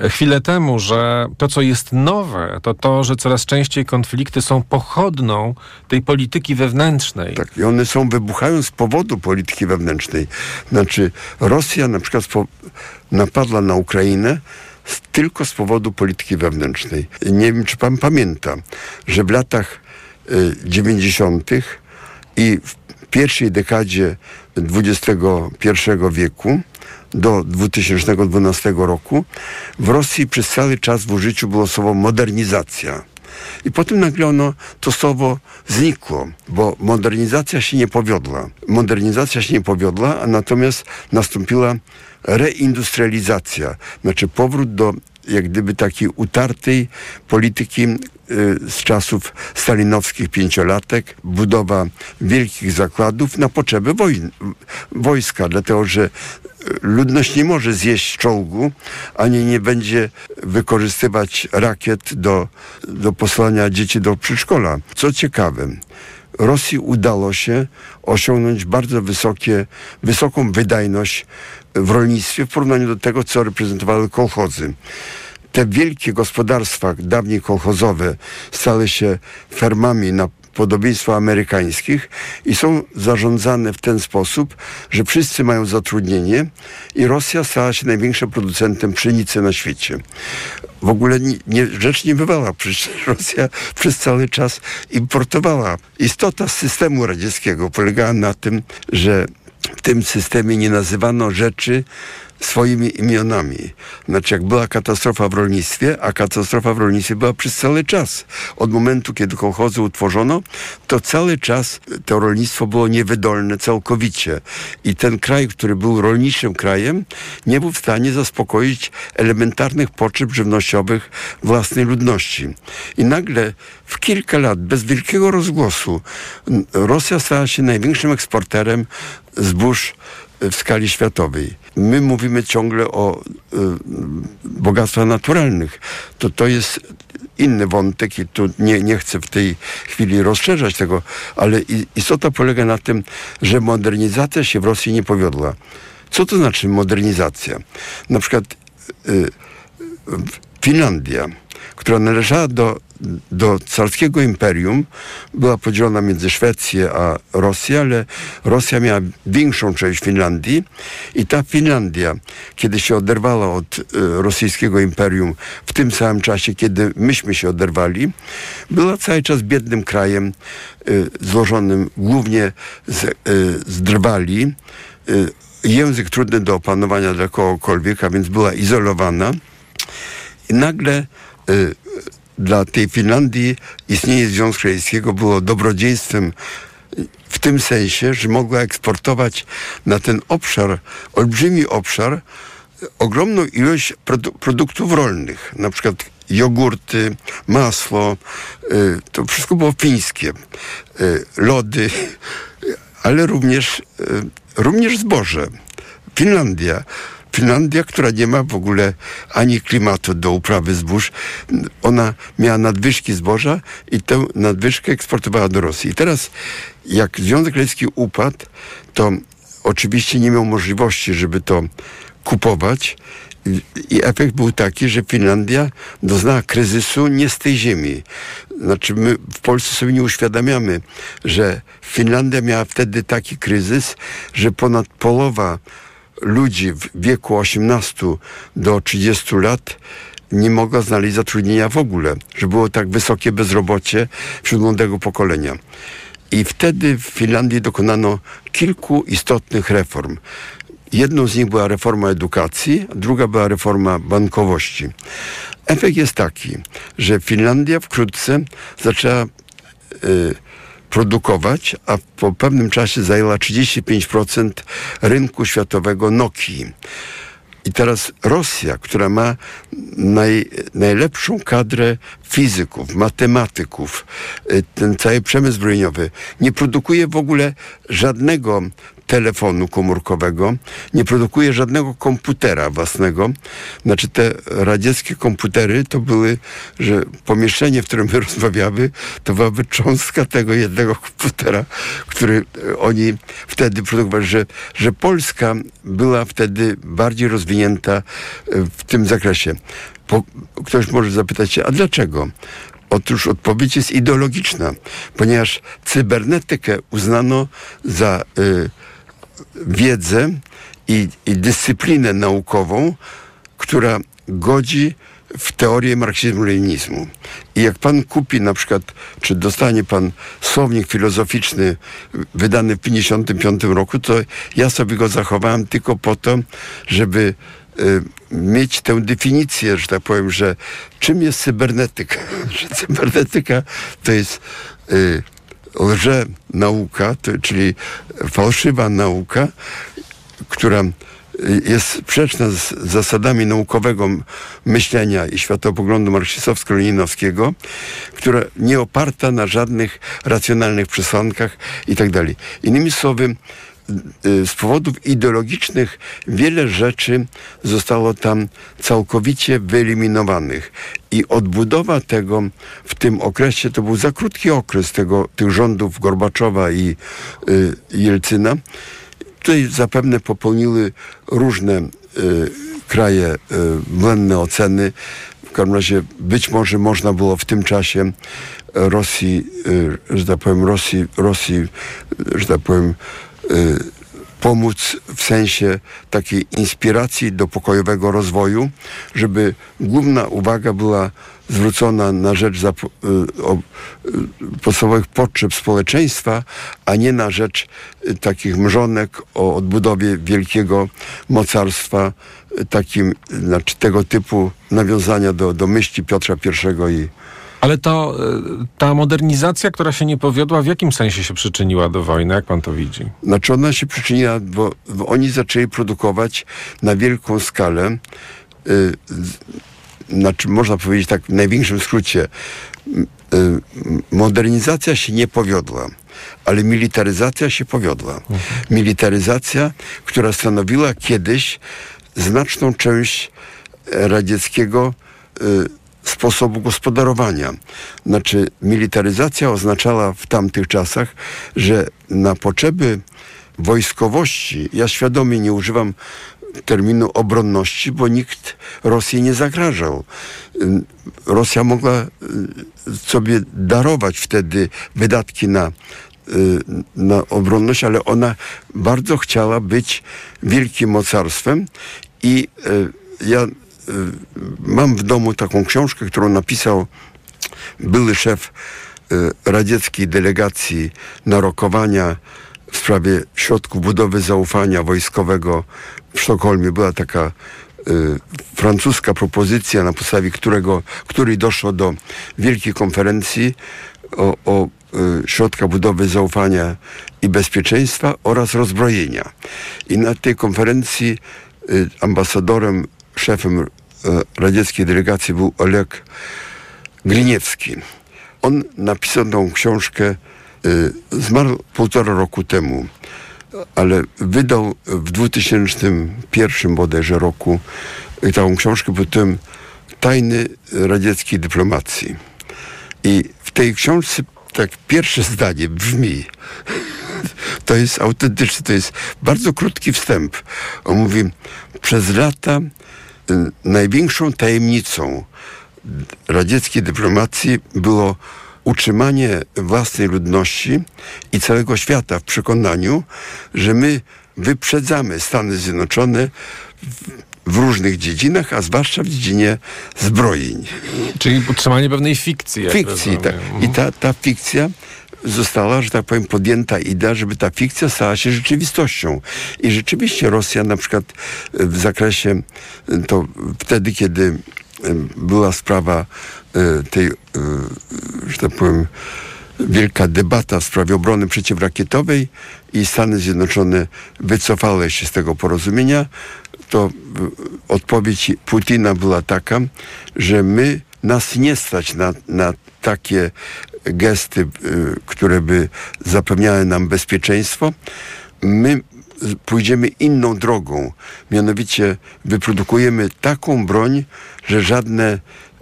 chwilę temu, że to, co jest nowe, to to, że coraz częściej konflikty są pochodną tej polityki wewnętrznej. Tak, i one są, wybuchają z powodu polityki wewnętrznej. Znaczy, Rosja na przykład napadła na Ukrainę tylko z powodu polityki wewnętrznej. Nie wiem, czy pan pamięta, że w latach y, 90. i w pierwszej dekadzie XXI wieku do 2012 roku w Rosji przez cały czas w użyciu było słowo modernizacja. I potem nagle ono, to słowo znikło, bo modernizacja się nie powiodła. Modernizacja się nie powiodła, a natomiast nastąpiła reindustrializacja, znaczy powrót do jak gdyby takiej utartej polityki y, z czasów stalinowskich pięciolatek, budowa wielkich zakładów na potrzeby wojn, wojska, dlatego że ludność nie może zjeść czołgu, ani nie będzie wykorzystywać rakiet do, do posłania dzieci do przedszkola. Co ciekawe, Rosji udało się osiągnąć bardzo wysokie, wysoką wydajność w rolnictwie w porównaniu do tego, co reprezentowały kolchozy te wielkie gospodarstwa, dawniej kolchozowe, stały się fermami na podobieństwa amerykańskich i są zarządzane w ten sposób, że wszyscy mają zatrudnienie i Rosja stała się największym producentem pszenicy na świecie. W ogóle nie, nie, rzecz nie bywała, przecież <laughs> Rosja przez cały czas importowała. Istota systemu radzieckiego polegała na tym, że w tym systemie nie nazywano rzeczy swoimi imionami. Znaczy, jak była katastrofa w rolnictwie, a katastrofa w rolnictwie była przez cały czas. Od momentu, kiedy kołchozy utworzono, to cały czas to rolnictwo było niewydolne całkowicie. I ten kraj, który był rolniczym krajem, nie był w stanie zaspokoić elementarnych potrzeb żywnościowych własnej ludności. I nagle w kilka lat, bez wielkiego rozgłosu, Rosja stała się największym eksporterem zbóż w skali światowej. My mówimy ciągle o y, bogactwach naturalnych. To to jest inny wątek i tu nie, nie chcę w tej chwili rozszerzać tego, ale istota polega na tym, że modernizacja się w Rosji nie powiodła. Co to znaczy modernizacja? Na przykład y, Finlandia, która należała do do carskiego imperium była podzielona między Szwecję a Rosję, ale Rosja miała większą część Finlandii i ta Finlandia, kiedy się oderwała od y, rosyjskiego imperium w tym samym czasie, kiedy myśmy się oderwali, była cały czas biednym krajem y, złożonym głównie z, y, z drwali. Język trudny do opanowania dla kogokolwiek, a więc była izolowana. I nagle dla tej Finlandii istnienie Związku Radzieckiego było dobrodziejstwem w tym sensie, że mogła eksportować na ten obszar, olbrzymi obszar, ogromną ilość produ produktów rolnych, na przykład jogurty, masło, y, to wszystko było fińskie, y, lody, ale również, y, również zboże. Finlandia Finlandia, która nie ma w ogóle ani klimatu do uprawy zbóż, ona miała nadwyżki zboża i tę nadwyżkę eksportowała do Rosji. I teraz, jak Związek Radziecki upadł, to oczywiście nie miał możliwości, żeby to kupować. I efekt był taki, że Finlandia doznała kryzysu nie z tej ziemi. Znaczy, my w Polsce sobie nie uświadamiamy, że Finlandia miała wtedy taki kryzys, że ponad połowa ludzi w wieku 18 do 30 lat nie mogła znaleźć zatrudnienia w ogóle, że było tak wysokie bezrobocie wśród młodego pokolenia. I wtedy w Finlandii dokonano kilku istotnych reform. Jedną z nich była reforma edukacji, druga była reforma bankowości. Efekt jest taki, że Finlandia wkrótce zaczęła y, produkować, a po pewnym czasie zajęła 35% rynku światowego Nokii. I teraz Rosja, która ma naj, najlepszą kadrę fizyków, matematyków, y, ten cały przemysł zbrojeniowy, nie produkuje w ogóle żadnego telefonu komórkowego, nie produkuje żadnego komputera własnego. Znaczy te radzieckie komputery to były, że pomieszczenie, w którym my <laughs> rozmawiamy, to była cząstka tego jednego komputera, który oni wtedy produkowali, że, że Polska była wtedy bardziej rozwinięta e, w tym zakresie. Po, ktoś może zapytać się, a dlaczego? Otóż odpowiedź jest ideologiczna, ponieważ cybernetykę uznano za y, wiedzę i, i dyscyplinę naukową, która godzi w teorię marksizmu-leninizmu. I jak pan kupi na przykład, czy dostanie pan słownik filozoficzny wydany w 1955 roku, to ja sobie go zachowałem tylko po to, żeby y, mieć tę definicję, że tak powiem, że czym jest cybernetyka. <laughs> że cybernetyka to jest y, lże nauka, to, czyli fałszywa nauka, która jest sprzeczna z zasadami naukowego myślenia i światopoglądu marksistowsko-leninowskiego, która nie oparta na żadnych racjonalnych przesłankach i tak. Innymi słowy, z powodów ideologicznych wiele rzeczy zostało tam całkowicie wyeliminowanych. I odbudowa tego w tym okresie, to był za krótki okres tego, tych rządów Gorbaczowa i y, Jelcyna. Tutaj zapewne popełniły różne y, kraje y, błędne oceny. W każdym razie być może można było w tym czasie Rosji, y, że tak powiem, Rosji, Rosji, że tak powiem, Y, pomóc w sensie takiej inspiracji do pokojowego rozwoju, żeby główna uwaga była zwrócona na rzecz zap- y, o, y, podstawowych potrzeb społeczeństwa, a nie na rzecz y, takich mrzonek o odbudowie wielkiego mocarstwa, y, takim, znaczy tego typu nawiązania do, do myśli Piotra I i Ale to y, ta modernizacja, która się nie powiodła, w jakim sensie się przyczyniła do wojny? Jak pan to widzi? Znaczy ona się przyczyniła, bo, bo oni zaczęli produkować na wielką skalę, y, znaczy można powiedzieć tak w największym skrócie, y, modernizacja się nie powiodła, ale militaryzacja się powiodła. Militaryzacja, która stanowiła kiedyś znaczną część radzieckiego y, sposobu gospodarowania. Znaczy, militaryzacja oznaczała w tamtych czasach, że na potrzeby wojskowości, ja świadomie nie używam terminu obronności, bo nikt Rosji nie zagrażał. Rosja mogła y, sobie darować wtedy wydatki na, y, na obronność, ale ona bardzo chciała być wielkim mocarstwem i y, ja mam w domu taką książkę, którą napisał były szef y, radzieckiej delegacji na rokowania w sprawie środków budowy zaufania wojskowego w Sztokholmie. Była taka y, francuska propozycja, na podstawie którego, której doszło do wielkiej konferencji o, o y, budowy zaufania i bezpieczeństwa oraz rozbrojenia. I na tej konferencji y, ambasadorem, szefem y, radzieckiej delegacji był Oleg Gliniewski. On napisał tą książkę, y, zmarł półtora roku temu, ale wydał w 2001 bodajże roku y, tą książkę pod tym Tajny radzieckiej dyplomacji. I w tej książce tak pierwsze zdanie brzmi, <laughs> to jest autentyczne, to jest bardzo krótki wstęp. On mówi, przez lata największą tajemnicą radzieckiej dyplomacji było utrzymanie własnej ludności i całego świata w przekonaniu, że my wyprzedzamy Stany Zjednoczone w, różnych dziedzinach, a zwłaszcza w dziedzinie zbrojeń. Czyli utrzymanie pewnej fikcji. Fikcji, tak. I ta, ta fikcja została, że tak powiem, podjęta idea, żeby ta fikcja stała się rzeczywistością. I rzeczywiście Rosja na przykład e, w zakresie, e, to wtedy, kiedy e, była sprawa tej, że tak powiem, wielka debata w sprawie obrony przeciwrakietowej i Stany Zjednoczone wycofały się z tego porozumienia, to odpowiedź Putina była taka, że my, nas nie stać na, na takie gesty, y, które by zapewniały nam bezpieczeństwo. My pójdziemy inną drogą. Mianowicie wyprodukujemy taką broń, że żadne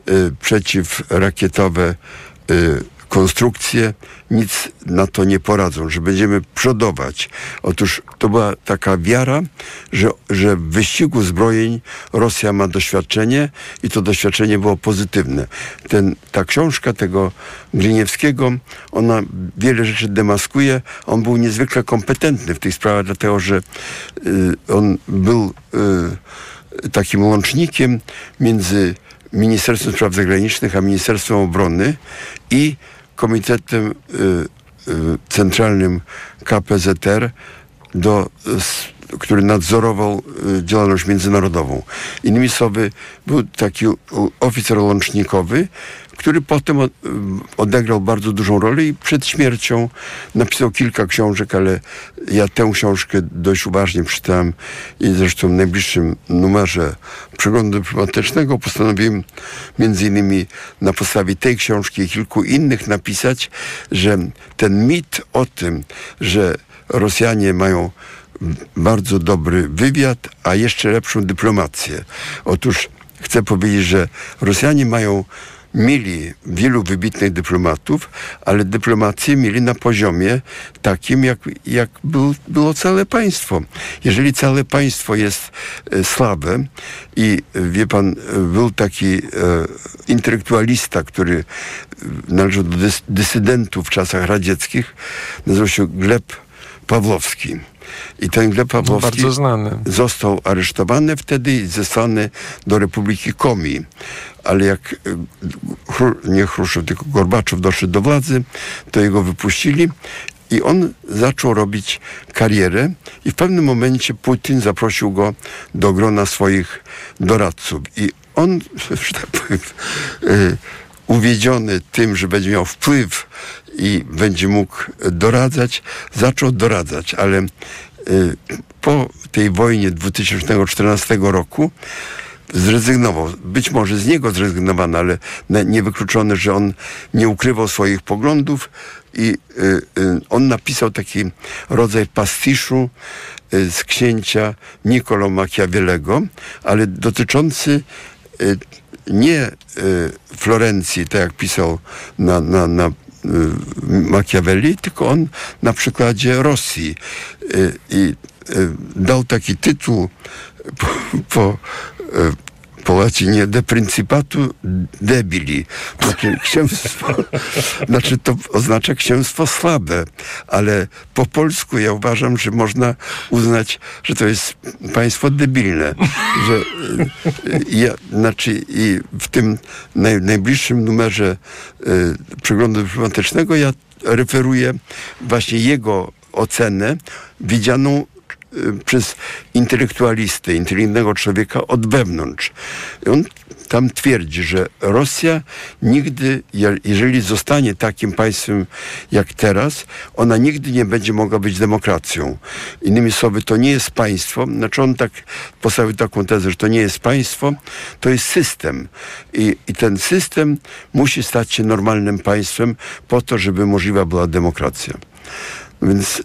y, przeciwrakietowe y, konstrukcje nic na to nie poradzą, że będziemy przodować. Otóż to była taka wiara, że, że w wyścigu zbrojeń Rosja ma doświadczenie i to doświadczenie było pozytywne. Ten, ta książka tego Gliniewskiego, ona wiele rzeczy demaskuje. On był niezwykle kompetentny w tych sprawach, dlatego że y, on był y, takim łącznikiem między Ministerstwem Spraw Zagranicznych a Ministerstwem Obrony i Komitetem y, y, Centralnym KPZR, do, który nadzorował y, działalność międzynarodową. Innymi słowy, był taki oficer łącznikowy, który potem odegrał bardzo dużą rolę i przed śmiercią napisał kilka książek, ale ja tę książkę dość uważnie przeczytałem i zresztą w najbliższym numerze przeglądu dyplomatycznego postanowiłem między innymi na podstawie tej książki i kilku innych napisać, że ten mit o tym, że Rosjanie mają bardzo dobry wywiad, a jeszcze lepszą dyplomację. Otóż chcę powiedzieć, że Rosjanie mają mieli wielu wybitnych dyplomatów, ale dyplomację mieli na poziomie takim, jak, jak był, było całe państwo. Jeżeli całe państwo jest e, słabe i e, wie pan, e, był taki e, intelektualista, który e, należał do dys, dysydentów w czasach radzieckich, nazywał się Gleb Pawłowski. I ten Gleb Pawłowski No, bardzo znany. został aresztowany wtedy i zesłany do Republiki Komi. Ale jak Chru, nie Chruszczow, tylko Gorbaczow doszedł do władzy, to jego wypuścili i on zaczął robić karierę i w pewnym momencie Putin zaprosił go do grona swoich doradców. I on, <laughs> że tak powiem, e, uwiedziony tym, że będzie miał wpływ i będzie mógł doradzać, zaczął doradzać, ale y, po tej wojnie 2014 roku zrezygnował. Być może z niego zrezygnowano, ale niewykluczone, że on nie ukrywał swoich poglądów i y, y, on napisał taki rodzaj pastiszu y, z księcia Niccolo Machiavellego, ale dotyczący y, nie y, Florencji, tak jak pisał na, na, na Machiavelli, tylko on na przykładzie Rosji i dał taki tytuł po, po, y, po łacinie de principatu debili. Znaczy, księstwo, <laughs> znaczy to oznacza księstwo słabe, ale po polsku ja uważam, że można uznać, że to jest państwo debilne. Że y, ja, znaczy i w tym naj, najbliższym numerze y, przeglądu dyplomatycznego ja referuję właśnie jego ocenę widzianą przez intelektualistę, inteligentnego człowieka od wewnątrz. On tam twierdzi, że Rosja nigdy, je- jeżeli zostanie takim państwem jak teraz, ona nigdy nie będzie mogła być demokracją. Innymi słowy, to nie jest państwo, znaczy on tak postawił taką tezę, że to nie jest państwo, to jest system. I, i ten system musi stać się normalnym państwem po to, żeby możliwa była demokracja. Więc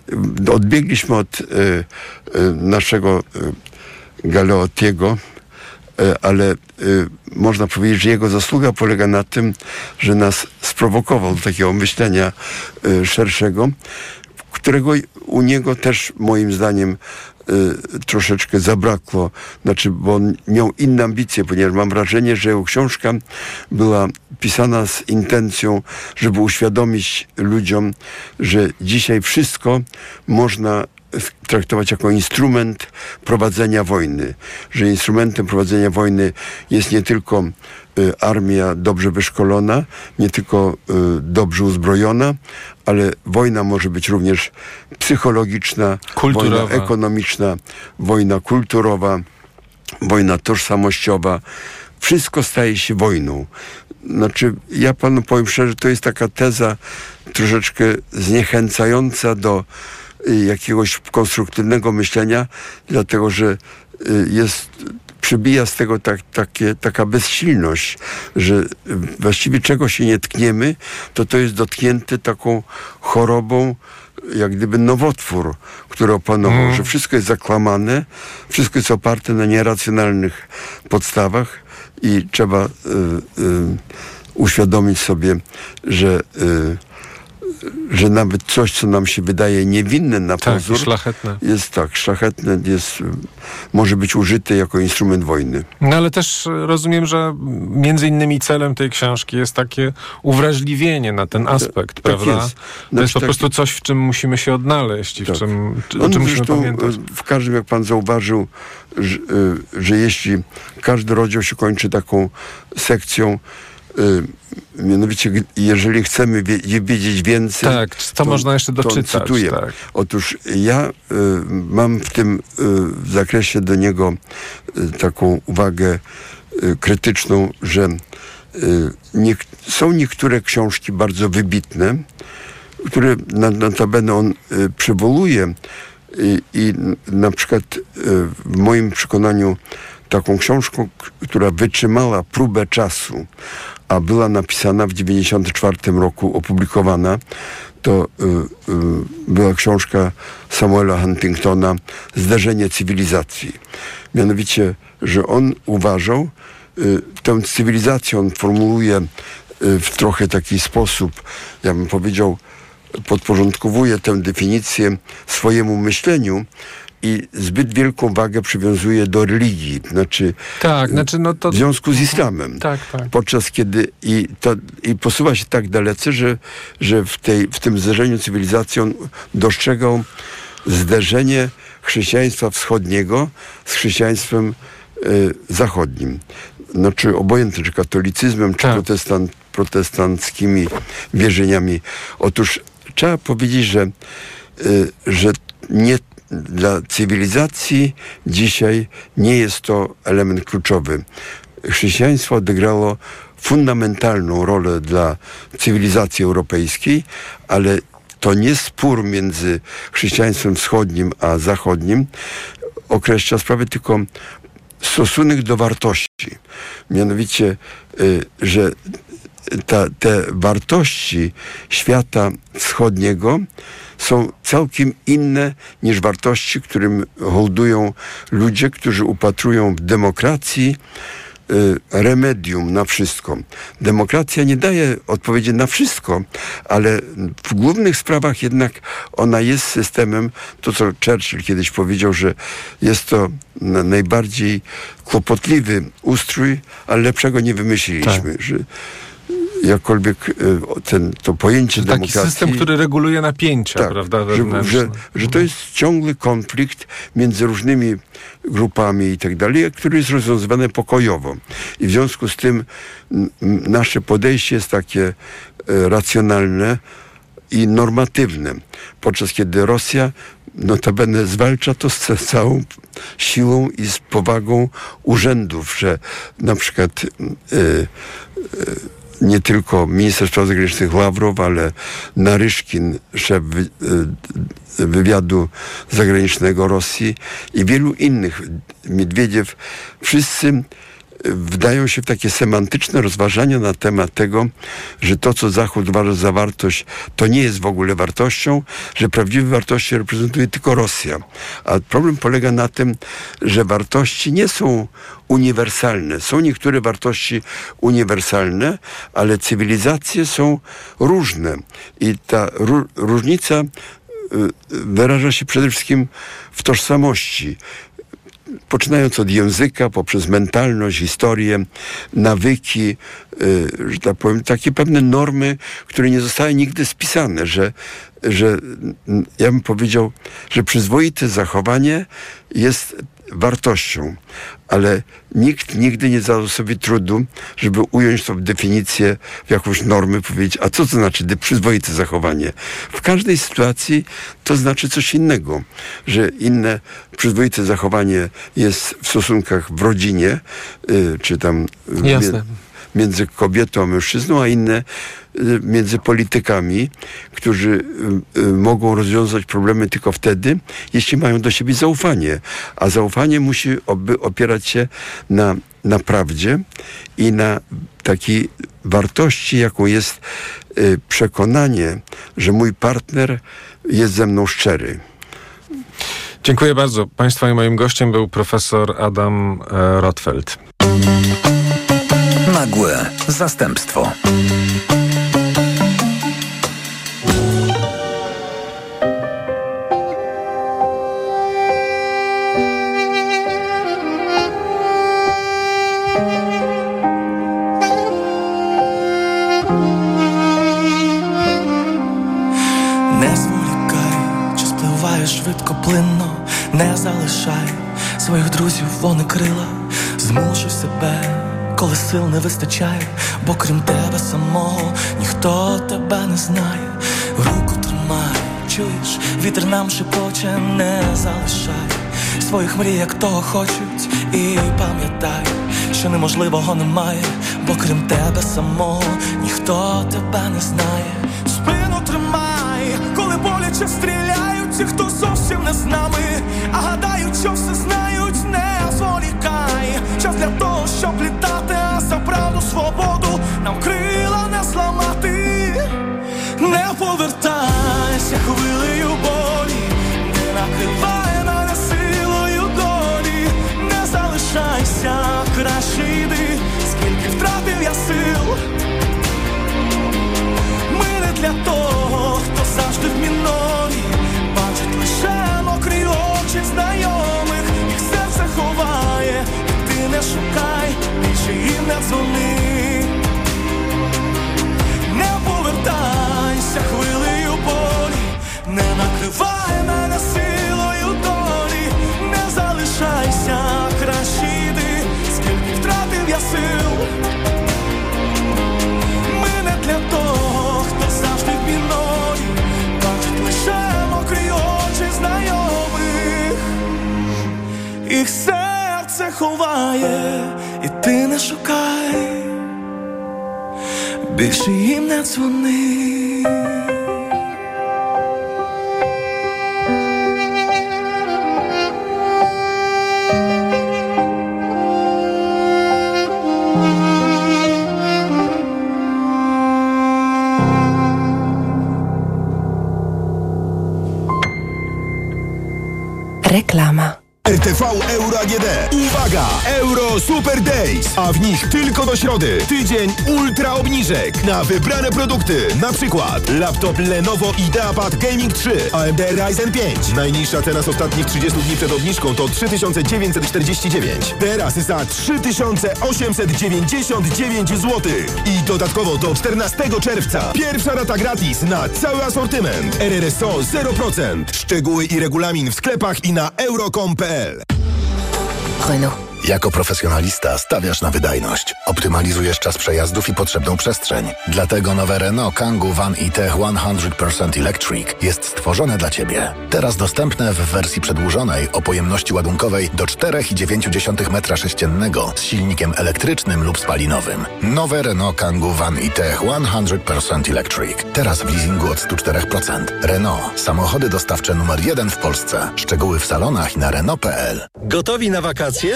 odbiegliśmy od y, y, naszego Galeottiego, y, ale można powiedzieć, że jego zasługa polega na tym, że nas sprowokował do takiego myślenia szerszego, którego u niego też moim zdaniem y, troszeczkę zabrakło. Znaczy, bo on miał inne ambicje, ponieważ mam wrażenie, że jego książka była pisana z intencją, żeby uświadomić ludziom, że dzisiaj wszystko można traktować jako instrument prowadzenia wojny. Że instrumentem prowadzenia wojny jest nie tylko armia dobrze wyszkolona, nie tylko y, dobrze uzbrojona, ale wojna może być również psychologiczna, Kulturowa. wojna ekonomiczna, wojna kulturowa, wojna tożsamościowa. Wszystko staje się wojną. Znaczy, ja panu powiem szczerze, to jest taka teza troszeczkę zniechęcająca do y, jakiegoś konstruktywnego myślenia, dlatego że y, jest przybija z tego tak, takie, taka bezsilność, że właściwie czego się nie tkniemy, to to jest dotknięte taką chorobą, jak gdyby nowotwór, który opanował, że wszystko jest zakłamane, wszystko jest oparte na nieracjonalnych podstawach i trzeba y, y, uświadomić sobie, że, y, że nawet coś, co nam się wydaje niewinne na Tak, pozór, szlachetne. jest tak, szlachetne, jest, może być użyte jako instrument wojny. No ale też rozumiem, że między innymi celem tej książki jest takie uwrażliwienie na ten aspekt, tak prawda? jest. To Znaczy jest po tak- prostu coś, w czym musimy się odnaleźć i w Tak. czym, czy, On czym musimy pamiętać. w każdym, jak pan zauważył, że, e, że jeśli każdy rozdział się kończy taką sekcją, mianowicie g- jeżeli chcemy wiedzieć więcej, Tak, to można jeszcze to doczytać, cytuję. tak. Otóż ja e, mam w tym e, zakresie do niego e, taką uwagę krytyczną, że e, niek- są niektóre książki bardzo wybitne, które na, notabene on y, przywołuje i, i na przykład y, w moim przekonaniu taką książką, która wytrzymała próbę czasu, a była napisana w 1994 roku, opublikowana, to y, y, była książka Samuela Huntingtona Zderzenie cywilizacji. Mianowicie, że on uważał, y, tę cywilizację on formułuje y, w trochę taki sposób, ja bym powiedział, podporządkowuje tę definicję swojemu myśleniu i zbyt wielką wagę przywiązuje do religii, znaczy Tak, znaczy no to... w związku z islamem. Tak, tak. Podczas kiedy i, to, i posuwa się tak dalece, że, że w, tej, w tym zderzeniu cywilizacji on dostrzegał zderzenie chrześcijaństwa wschodniego z chrześcijaństwem y, zachodnim. No, czy obojętnie, czy katolicyzmem, czy Tak. protestant, protestanckimi wierzeniami. Otóż trzeba powiedzieć, że, y, że nie dla cywilizacji dzisiaj nie jest to element kluczowy. Chrześcijaństwo odegrało fundamentalną rolę dla cywilizacji europejskiej, ale to nie spór między chrześcijaństwem wschodnim a zachodnim określa sprawę, tylko stosunek do wartości. Mianowicie, y, że ta, te wartości świata wschodniego są całkiem inne niż wartości, którym holdują ludzie, którzy upatrują w demokracji y, remedium na wszystko. Demokracja nie daje odpowiedzi na wszystko, ale w głównych sprawach jednak ona jest systemem, to co Churchill kiedyś powiedział, że jest to na- najbardziej kłopotliwy ustrój, ale lepszego nie wymyśliliśmy. Że jakkolwiek y, ten, to pojęcie Taki demokracji... system, który reguluje napięcia, Tak, prawda? że, że, że to jest ciągły konflikt między różnymi grupami i tak dalej, który jest rozwiązywany pokojowo. I w związku z tym nasze podejście jest takie e, racjonalne i normatywne. Podczas kiedy Rosja notabene zwalcza to z ca- całą siłą i z powagą urzędów, że na przykład e, nie tylko minister spraw zagranicznych Ławrow, ale Naryszkin, szef wy, y, wywiadu zagranicznego Rosji i wielu innych, Miedwiediew, wszyscy y, wdają się w takie semantyczne rozważania na temat tego, że to, co Zachód uważa za wartość, to nie jest w ogóle wartością, że prawdziwe wartości reprezentuje tylko Rosja. A problem polega na tym, że wartości nie są uniwersalne. Są niektóre wartości uniwersalne, ale cywilizacje są różne. I ta ró- różnica y, wyraża się przede wszystkim w tożsamości poczynając od języka, poprzez mentalność, historię, nawyki, y, że tak powiem, takie pewne normy, które nie zostały nigdy spisane, że, że mm, ja bym powiedział, że przyzwoite zachowanie jest wartością, ale nikt nigdy nie zadał sobie trudu, żeby ująć to w definicję, w jakąś normę, powiedzieć, a co to znaczy przyzwoite zachowanie? W każdej sytuacji to znaczy coś innego, że inne przyzwoite zachowanie jest w stosunkach w rodzinie, y, czy tam y, Jasne. między kobietą a mężczyzną, a inne między politykami, którzy y, y, mogą rozwiązać problemy tylko wtedy, jeśli mają do siebie zaufanie. A zaufanie musi opierać się na, na prawdzie i na takiej wartości, jaką jest y, przekonanie, że mój partner jest ze mną szczery. Dziękuję bardzo. Państwa i moim gościem był profesor Adam e, Rotfeld. Nagłe zastępstwo. Не залишай своїх друзів, вони крила, змушуй себе, коли сил не вистачає, бо крім тебе самого ніхто тебе не знає. Руку тримай, чуєш, вітер нам шепоче, не залишай. Своїх мрій, як того хочуть, і пам'ятай, що неможливого немає, бо крім тебе самого ніхто тебе не знає. Спину тримай, коли боляче стріляють, ті, хто зовсім не з нами, а гадають, що все не дзвони, не повертайся хвилею болі, не накривай мене силою долі, не залишайся, краще йди, скільки втратив я сил. Ми не для того, хто завжди в бачить лише мокрі знайомих, їх серце ховає ти не шукай, більше їм не дзвони. Uwaga! Euro Super Days, a w nich tylko do środy. Tydzień ultra obniżek na wybrane produkty. Na przykład laptop Lenovo IdeaPad Gaming 3 AMD Ryzen 5. Najniższa cena z ostatnich 30 dni przed obniżką to 3949. Teraz za 3899 zł. I dodatkowo do 14 czerwca. Pierwsza rata gratis na cały asortyment. RRSO 0%. Szczegóły i regulamin w sklepach i na euro.com.pl Renault. Jako profesjonalista stawiasz na wydajność. Optymalizujesz czas przejazdów i potrzebną przestrzeń. Dlatego nowe Renault Kangoo Van i Tech 100% Electric jest stworzone dla Ciebie. Teraz dostępne w wersji przedłużonej o pojemności ładunkowej do 4,9 m3 z silnikiem elektrycznym lub spalinowym. Nowe Renault Kangoo Van i Tech 100% Electric. Teraz w leasingu od 104%. Renault. Samochody dostawcze numer jeden w Polsce. Szczegóły w salonach i na Renault.pl. Gotowi na wakacje?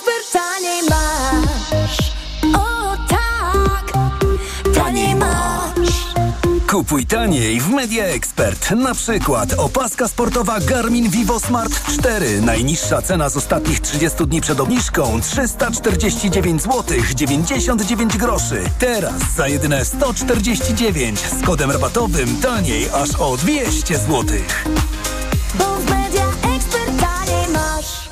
Kupuj taniej w Media Expert. Na przykład opaska sportowa Garmin Vivo Smart 4. Najniższa cena z ostatnich 30 dni przed obniżką 349 zł 99 groszy. Teraz za jedyne 149 z kodem rabatowym taniej aż o 200 zł. Bo w Media Expert taniej masz.